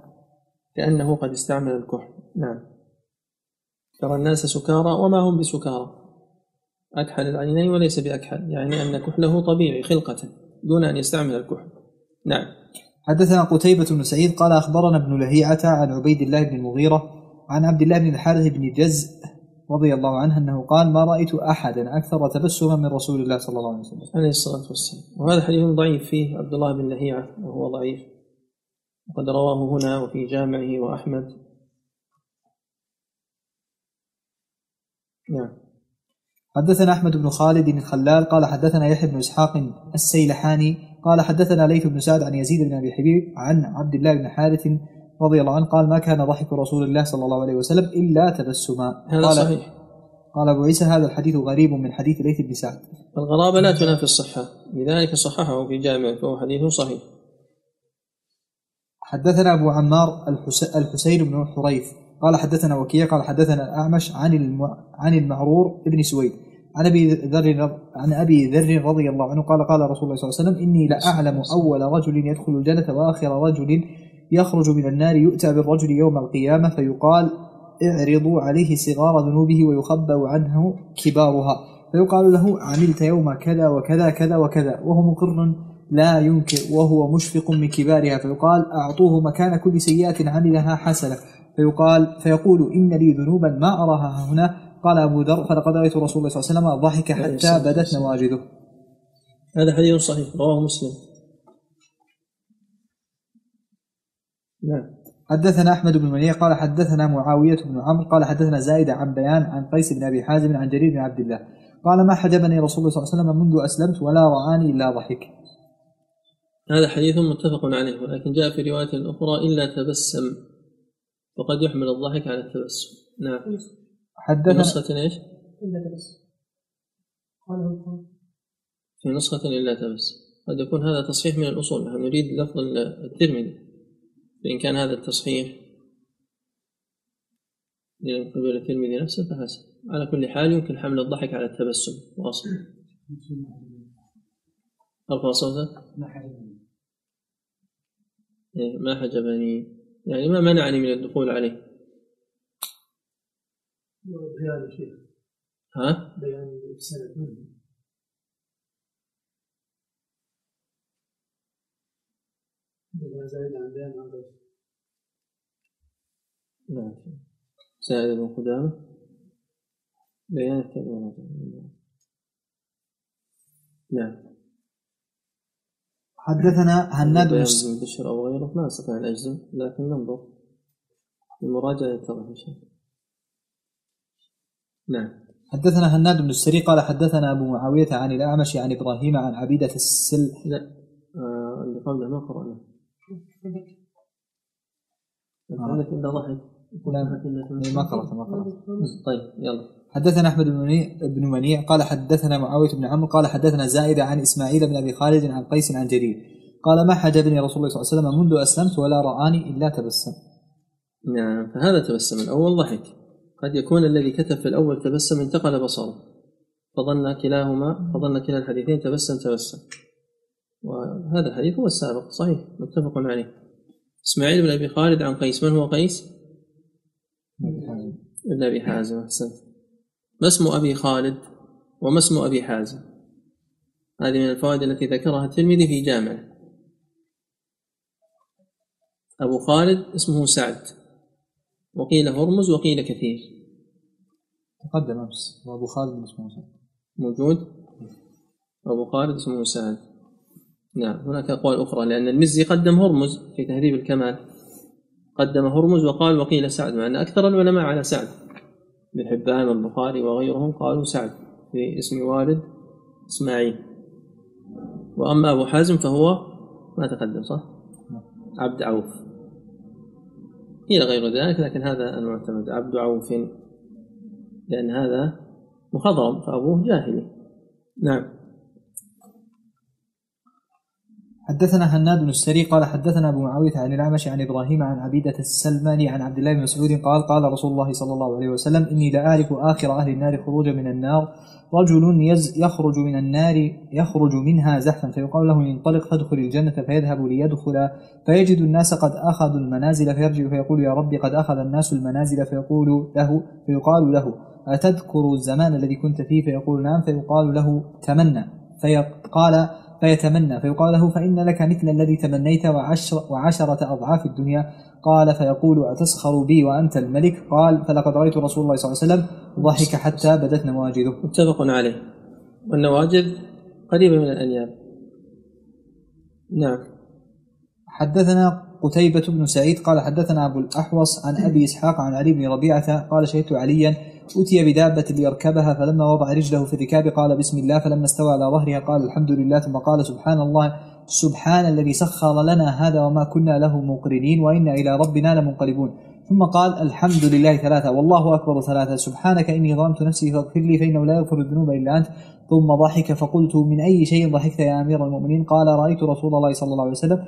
كأنه قد استعمل الكحل. نعم. ترى الناس سكارى وما هم بسكارى. أكحل العينين وليس بأكحل يعني أن كحله طبيعي خلقة دون أن يستعمل الكحل. نعم. حدثنا قتيبة بن سعيد قال أخبرنا ابن لهيعة عن عبيد الله بن المغيرة عن عبد الله بن الحارث بن جز رضي الله عنه أنه قال ما رأيت أحدا أكثر تبسما من رسول الله صلى الله عليه وسلم. عليه الصلاة والسلام. وهذا حديث ضعيف فيه عبد الله بن لهيعة وهو ضعيف. وقد رواه هنا وفي جامعه وأحمد. نعم. حدثنا أحمد بن خالد الخلال قال حدثنا يحيى بن إسحاق السيلحاني قال حدثنا ليث بن سعد عن يزيد بن أبي حبيب عن عبد الله بن حارث رضي الله عنه قال ما كان ضحك رسول الله صلى الله عليه وسلم إلا تبسما. هذا قال صحيح. قال أبو عيسى هذا الحديث غريب من حديث ليث بن سعد. الغرابة لا تنافي الصحة. لذلك صححه في جامع فهو حديث صحيح. حدثنا أبو عمار الحس- الحسين بن حريث قال حدثنا وكيع قال حدثنا الأعمش عن الم... عن المعرور بن سويد. عن أبي ذر عن أبي ذر رضي الله عنه قال قال رسول الله صلى الله عليه وسلم إني لأعلم أول رجل يدخل الجنة وآخر رجل يخرج من النار يؤتى بالرجل يوم القيامة فيقال اعرضوا عليه صغار ذنوبه ويخبأ عنه كبارها. فيقال له عملت يوم كذا وكذا كذا وكذا. وهو مقر لا ينكر وهو مشفق من كبارها. فيقال أعطوه مكان كل سيئة عملها حسنة. فيقال فيقول إن لي ذنوبا ما أراها هنا. قال أبو ذر فلقد رأيت رسول الله صلى الله عليه وسلم ضحك حتى بدت نواجذه. هذا حديث صحيح رواه مسلم. حدثنا أحمد بن منيع قال حدثنا معاوية بن عمرو قال حدثنا زايد عن بيان عن قيس بن أبي حازم عن جرير بن عبد الله. قال ما حجبني رسول الله صلى الله عليه وسلم منذ أسلمت ولا رآني إلا ضحك. هذا حديث متفق عليه ولكن جاء في رواية أخرى إلا تبسم وقد يحمل الضحك على التبسم. نعم. في حدثنا نسخة إيش؟ إلا تبسم. في نسخة إلا تبسم. قد يكون هذا تصحيح من الأصول نحن نريد لفظ الترمذي. فإن كان هذا التصحيح من قبل الترمذي نفسه فحسن. على كل حال يمكن حمل الضحك على التبسم. واصل. ارفع صوتك إيه، ما حجبني يعني ما منعني من الدخول عليه. بيان يا شيخ ها؟ بيان السند منه. زايد عن بيان عن غيره نعم بن قدامة. بيان التأويل نعم. حدثنا هناد بن بشر أو غيره ما أستطيع أن أجزم لكن ننظر. المراجعة يتضح إن شاء الله. نعم. حدثنا هناد بن السري قال حدثنا أبو معاوية عن الأعمش عن إبراهيم عن عبيدة السل لا آه اللي قبله ما قرأنا عندك إلا ضحك. إلا ما قرأت ما قرأت. طيب يلا. حدثنا أحمد بن منيع, بن منيع قال حدثنا معاوية بن عمرو قال حدثنا زائده عن إسماعيل بن أبي خالد عن قيس عن جرير. قال ما حجبني رسول الله صلى الله عليه وسلم منذ أسلمت ولا رآني إلا تبسم. نعم فهذا تبسم الأول ضحك. قد يكون الذي كتب في الأول تبسم انتقل بصره. فظن كلاهما فظن كلا الحديثين تبسم تبسم. وهذا الحديث هو السابق. صحيح متفق عليه. إسماعيل بن أبي خالد عن قيس من هو قيس؟ ابن أبي حازم أحسنت. ما اسم أبي خالد وما اسم أبي حازم؟ هذه من الفوائد التي ذكرها الترمذي في جامعه. أبو خالد اسمه سعد. وقيل هرمز وقيل كثير. تقدم أمس وأبو خالد اسمه موسى. موجود؟ أبو خالد اسمه سعد. نعم هناك أقوال أخرى لأن المزي قدم هرمز في تهذيب الكمال. قدم هرمز وقال وقيل سعد مع أن أكثر العلماء على سعد. بن حبان والبخاري وغيرهم قالوا سعد في اسم والد إسماعيل. وأما أبو حازم فهو ما تقدم صح؟ عبد عوف. قيل غير ذلك لكن هذا المعتمد عبد عوف. لأن هذا مخضرم فأبوه جاهلي. نعم. حدثنا هناد بن السري قال حدثنا أبو معاوية عن الأعمش عن إبراهيم عن عبيدة السلماني عن عبد الله بن مسعود قال قال رسول الله صلى الله عليه وسلم إني لاعرف آخر أهل النار خروجا من النار رجل يز يخرج من النار يخرج منها زحفا فيقال له انطلق فادخل الجنة فيذهب ليدخل فيجد الناس قد أخذوا المنازل فيرجع فيقول يا رب قد أخذ الناس المنازل فيقول له فيقال له أتذكر الزمان الذي كنت فيه فيقول نعم فيقال له تمنى فيقال فيتمنى فيقال له فإن لك مثل الذي تمنيت وعشر وعشرة أضعاف الدنيا. قال فيقول أتسخر بي وأنت الملك؟ قال فلقد رأيت رسول الله صلى الله عليه وسلم ضحك حتى بدت نواجذه. متفق عليه. والنواجذ قريبة من الأنياب. نعم. حدثنا قتيبة بن سعيد قال حدثنا أبو الأحوص عن أبي إسحاق عن علي بن ربيعة قال شهدت عليا أتي بدابة ليركبها فلما وضع رجله في الركاب قال بسم الله فلما استوى على ظهرها قال الحمد لله ثم قال سبحان الله سبحان الذي سخر لنا هذا وما كنا له مقرنين وإنا إلى ربنا لمنقلبون. ثم قال الحمد لله ثلاثة والله أكبر ثلاثة سبحانك إني ظلمت نفسي فاغفر لي فإنه لا يغفر الذنوب إلا أنت. ثم ضحك فقلت من أي شيء ضحكت يا أمير المؤمنين؟ قال رأيت رسول الله صلى الله عليه وسلم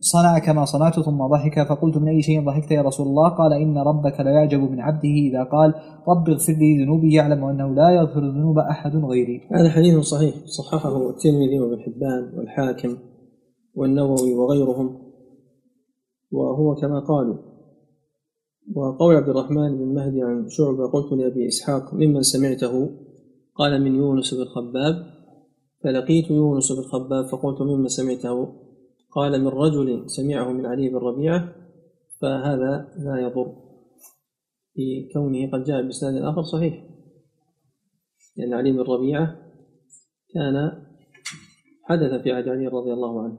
صنع كما صنعت ثم ضحك فقلت من أي شيء ضحكت يا رسول الله؟ قال إن ربك لا يعجب من عبده إذا قال رب اغفر لي ذنوبي يعلم أنه لا يغفر الذنوب أحد غيري. هذا حديث صحيح صححه الترمذي وابن حبان والحاكم والنووي وغيرهم وهو كما قالوا. وقول عبد الرحمن بن مهدي عن شعبة قلت لأبي إسحاق ممن سمعته قال من يونس بن خباب فلقيت يونس بن خباب فقلت ممن سمعته؟ قال من رجل سمعه من علي بن ربيعة فهذا لا يضر. في كونه قد جاء بإسناد آخر صحيح. لأن علي بن ربيعة كان حدث في عهد علي رضي الله عنه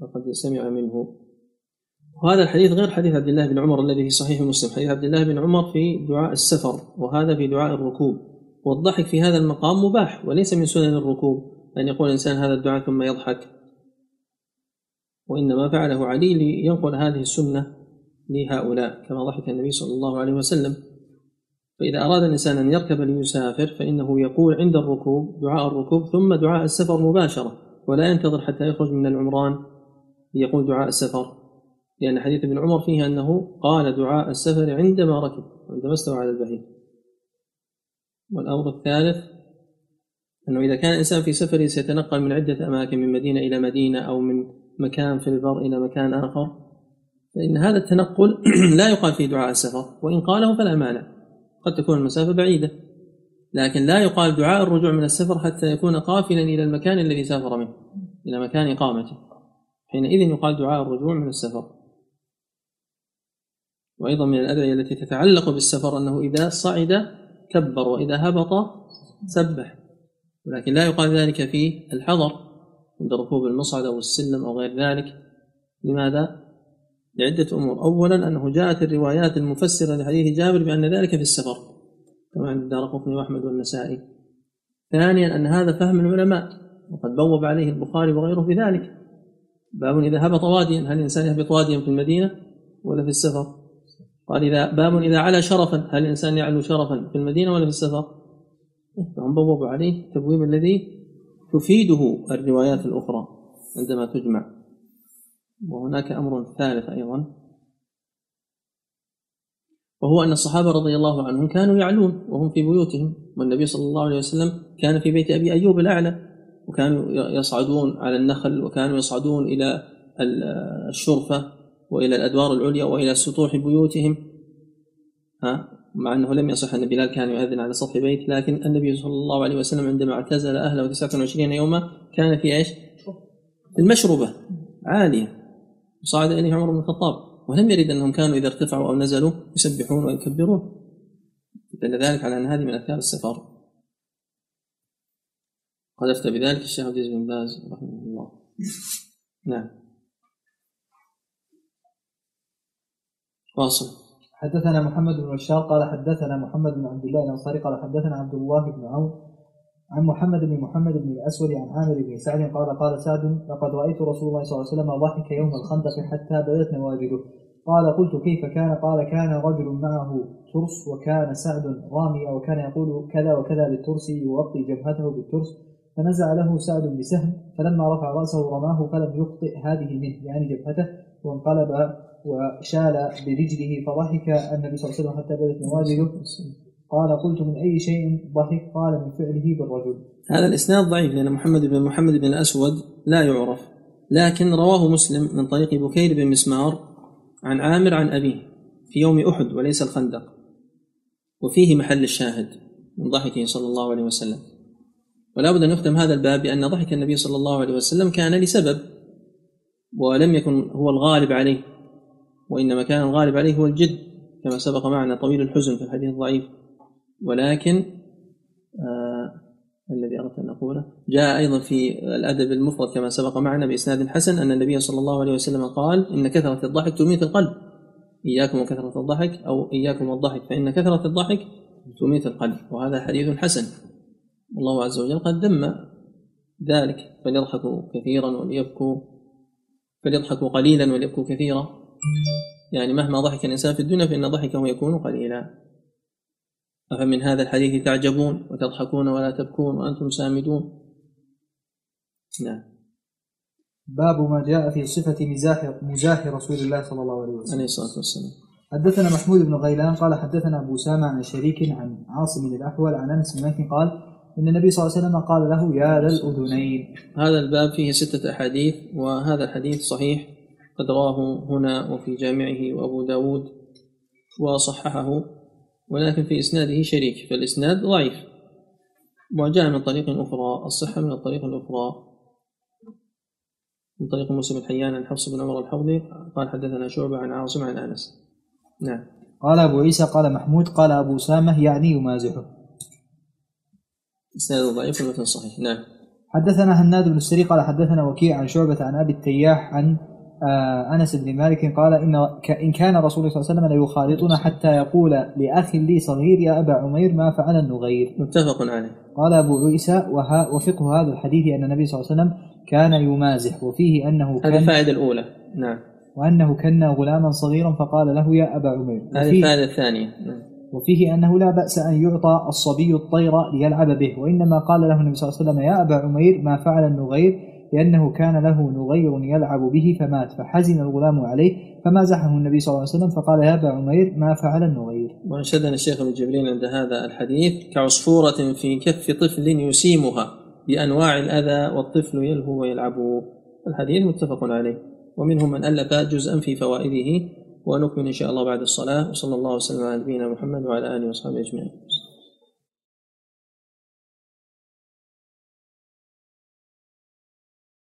وقد سمع منه. وهذا الحديث غير حديث عبد الله بن عمر الذي في صحيح مسلم حديث عبد الله بن عمر في دعاء السفر وهذا في دعاء الركوب. والضحك في هذا المقام مباح وليس من سنن الركوب أن يقول الإنسان هذا الدعاء ثم يضحك. وإنما فعله علي لينقل هذه السنة لهؤلاء كما ضحك النبي صلى الله عليه وسلم. فإذا أراد الإنسان أن يركب ليسافر فإنه يقول عند الركوب دعاء الركوب ثم دعاء السفر مباشرة ولا ينتظر حتى يخرج من العمران ليقول دعاء السفر. لأن حديث ابن عمر فيه أنه قال دعاء السفر عندما ركب عندما استوى على البعير. والأمر الثالث أنه إذا كان الإنسان في سفره سيتنقل من عدة أماكن من مدينة إلى مدينة أو من مكان في البر إلى مكان آخر فإن هذا التنقل لا يقال فيه دعاء السفر وإن قاله فلا مانع. قد تكون المسافة بعيدة. لكن لا يقال دعاء الرجوع من السفر حتى يكون قافلا إلى المكان الذي سافر منه إلى مكان إقامته. حينئذ يقال دعاء الرجوع من السفر. وأيضا من الأدعية التي تتعلق بالسفر أنه إذا صعد كبر وإذا هبط سبح. ولكن لا يقال ذلك في الحضر عند ركوب المصعد أو السلم أو غير ذلك. لماذا؟ لعدة أمور. أولا أنه جاءت الروايات المفسرة لحديث جابر بأن ذلك في السفر كما عند الدار قطني وأحمد والنسائي. ثانيا أن هذا فهم العلماء وقد بوب عليه البخاري وغيره بذلك باب إذا هبط واديا هل الإنسان يهبط واديا في المدينة ولا في السفر؟ قال إذا باب إذا على شرفا هل الإنسان يعلو شرفا في المدينة ولا في السفر؟ فهم بوبوا عليه التبويب الذي تفيده الروايات الأخرى عندما تجمع. وهناك أمر ثالث أيضا. وهو أن الصحابة رضي الله عنهم كانوا يعلون وهم في بيوتهم والنبي صلى الله عليه وسلم كان في بيت أبي أيوب الأعلى وكانوا يصعدون على النخل وكانوا يصعدون إلى الشرفة. وإلى الأدوار العليا وإلى سطوح بيوتهم ها؟ مع أنه لم يصح أن بلال كان يؤذن على سطح بيت لكن النبي صلى الله عليه وسلم عندما اعتزل أهله 29 يوما كان في إيش؟ المشربة عالية وصعد إليه عمر بن الخطاب ولم يرد أنهم كانوا إذا ارتفعوا أو نزلوا يسبحون ويكبرون. دل ذلك على أن هذه من أثار السفر. قد أفتى بذلك الشيخ عبد بن باز رحمه الله. نعم. واصل. حدثنا محمد بن بشار قال حدثنا محمد بن عبد الله الأنصاري قال حدثنا عبد الله بن عون عن محمد بن محمد بن الأسود عن عامر بن سعد قال قال سعد لقد رأيت رسول الله صلى الله عليه وسلم ضحك يوم الخندق حتى بدت نواجذه قال قلت كيف كان؟ قال كان رجل معه ترس وكان سعد راميا وكان يقول كذا وكذا للترس يغطي جبهته بالترس. فنزع له سعد بسهم فلما رفع رأسه رماه فلم يخطئ هذه منه يعني جبهته وانقلب وشال برجله فضحك النبي صلى الله عليه وسلم حتى بدت نواجذه. قال قلت من أي شيء ضحك؟ قال من فعله بالرجل. هذا الإسناد ضعيف لأن محمد بن محمد بن الأسود لا يعرف. لكن رواه مسلم من طريق بكير بن مسمار عن عامر عن أبيه في يوم أحد وليس الخندق. وفيه محل الشاهد من ضحكه صلى الله عليه وسلم. ولا بد أن يختم هذا الباب بأن ضحك النبي صلى الله عليه وسلم كان لسبب ولم يكن هو الغالب عليه. وإنما كان الغالب عليه هو الجد كما سبق معنا طويل الحزن في الحديث الضعيف. ولكن آه الذي أردت أن أقوله جاء أيضا في الأدب المفرد كما سبق معنا بإسناد حسن أن النبي صلى الله عليه وسلم قال إن كثرة الضحك تميت القلب. إياكم وكثرة الضحك أو إياكم والضحك فإن كثرة الضحك تميت القلب وهذا حديث حسن. الله عز وجل قد ذم ذلك فليضحكوا كثيرا وليبكوا فليضحكوا قليلا وليبكوا كثيرا. يعني مهما ضحك الإنسان في الدنيا فإن ضحكه يكون قليلا. أفمن هذا الحديث تعجبون وتضحكون ولا تبكون وأنتم سامدون؟ نعم. باب ما جاء في صفة مزاح مزاح رسول الله صلى الله عليه وسلم. عليه الصلاة والسلام. حدثنا محمود بن غيلان قال حدثنا أبو سامة عن شريك عن عاصم الأحول عن أنس بن مالك قال إن النبي صلى الله عليه وسلم قال له يا ذا الأذنين. هذا الباب فيه ستة أحاديث وهذا الحديث صحيح قد رواه هنا وفي جامعه وأبو داود وصححه ولكن في إسناده شريك فالإسناد ضعيف. وجاء من طريق أخرى الصحة من الطريق الأخرى. من طريق مسلم الحيان عن حفص بن عمر الحوضي قال حدثنا شعبة عن عاصم عن أنس. نعم. قال أبو عيسى قال محمود قال أبو سامة يعني يمازحه. إسناد ضعيف ومثل صحيح. نعم. حدثنا هناد بن السري قال حدثنا وكيع عن شعبة عن أبي التياح عن آه أنس بن مالك قال إن إن كان رسول الله صلى الله عليه وسلم ليخالطنا حتى يقول لأخ لي صغير يا أبا عمير ما فعل النغير. متفق عليه. قال أبو عيسى وفقه هذا الحديث أن النبي صلى الله عليه وسلم كان يمازح وفيه هذه كان الفائدة الأولى. نعم. وأنه كان غلاما صغيرا فقال له يا أبا عمير. هذه وفيه, الفائدة الثانية. نعم. وفيه أنه لا بأس أن يعطى الصبي الطير ليلعب به وإنما قال له النبي صلى الله عليه وسلم يا أبا عمير ما فعل النغير لأنه كان له نغير يلعب به فمات فحزن الغلام عليه فمازحه النبي صلى الله عليه وسلم فقال يا أبا عمير ما فعل النغير. وأنشدنا الشيخ ابن جبريل عند هذا الحديث كعصفورة في كف طفل يسيمها بأنواع الأذى والطفل يلهو ويلعب. الحديث متفق عليه. ومنهم من ألف جزءا في فوائده ونكمل إن شاء الله بعد الصلاة وصلى الله وسلم على نبينا محمد وعلى آله وصحبه أجمعين.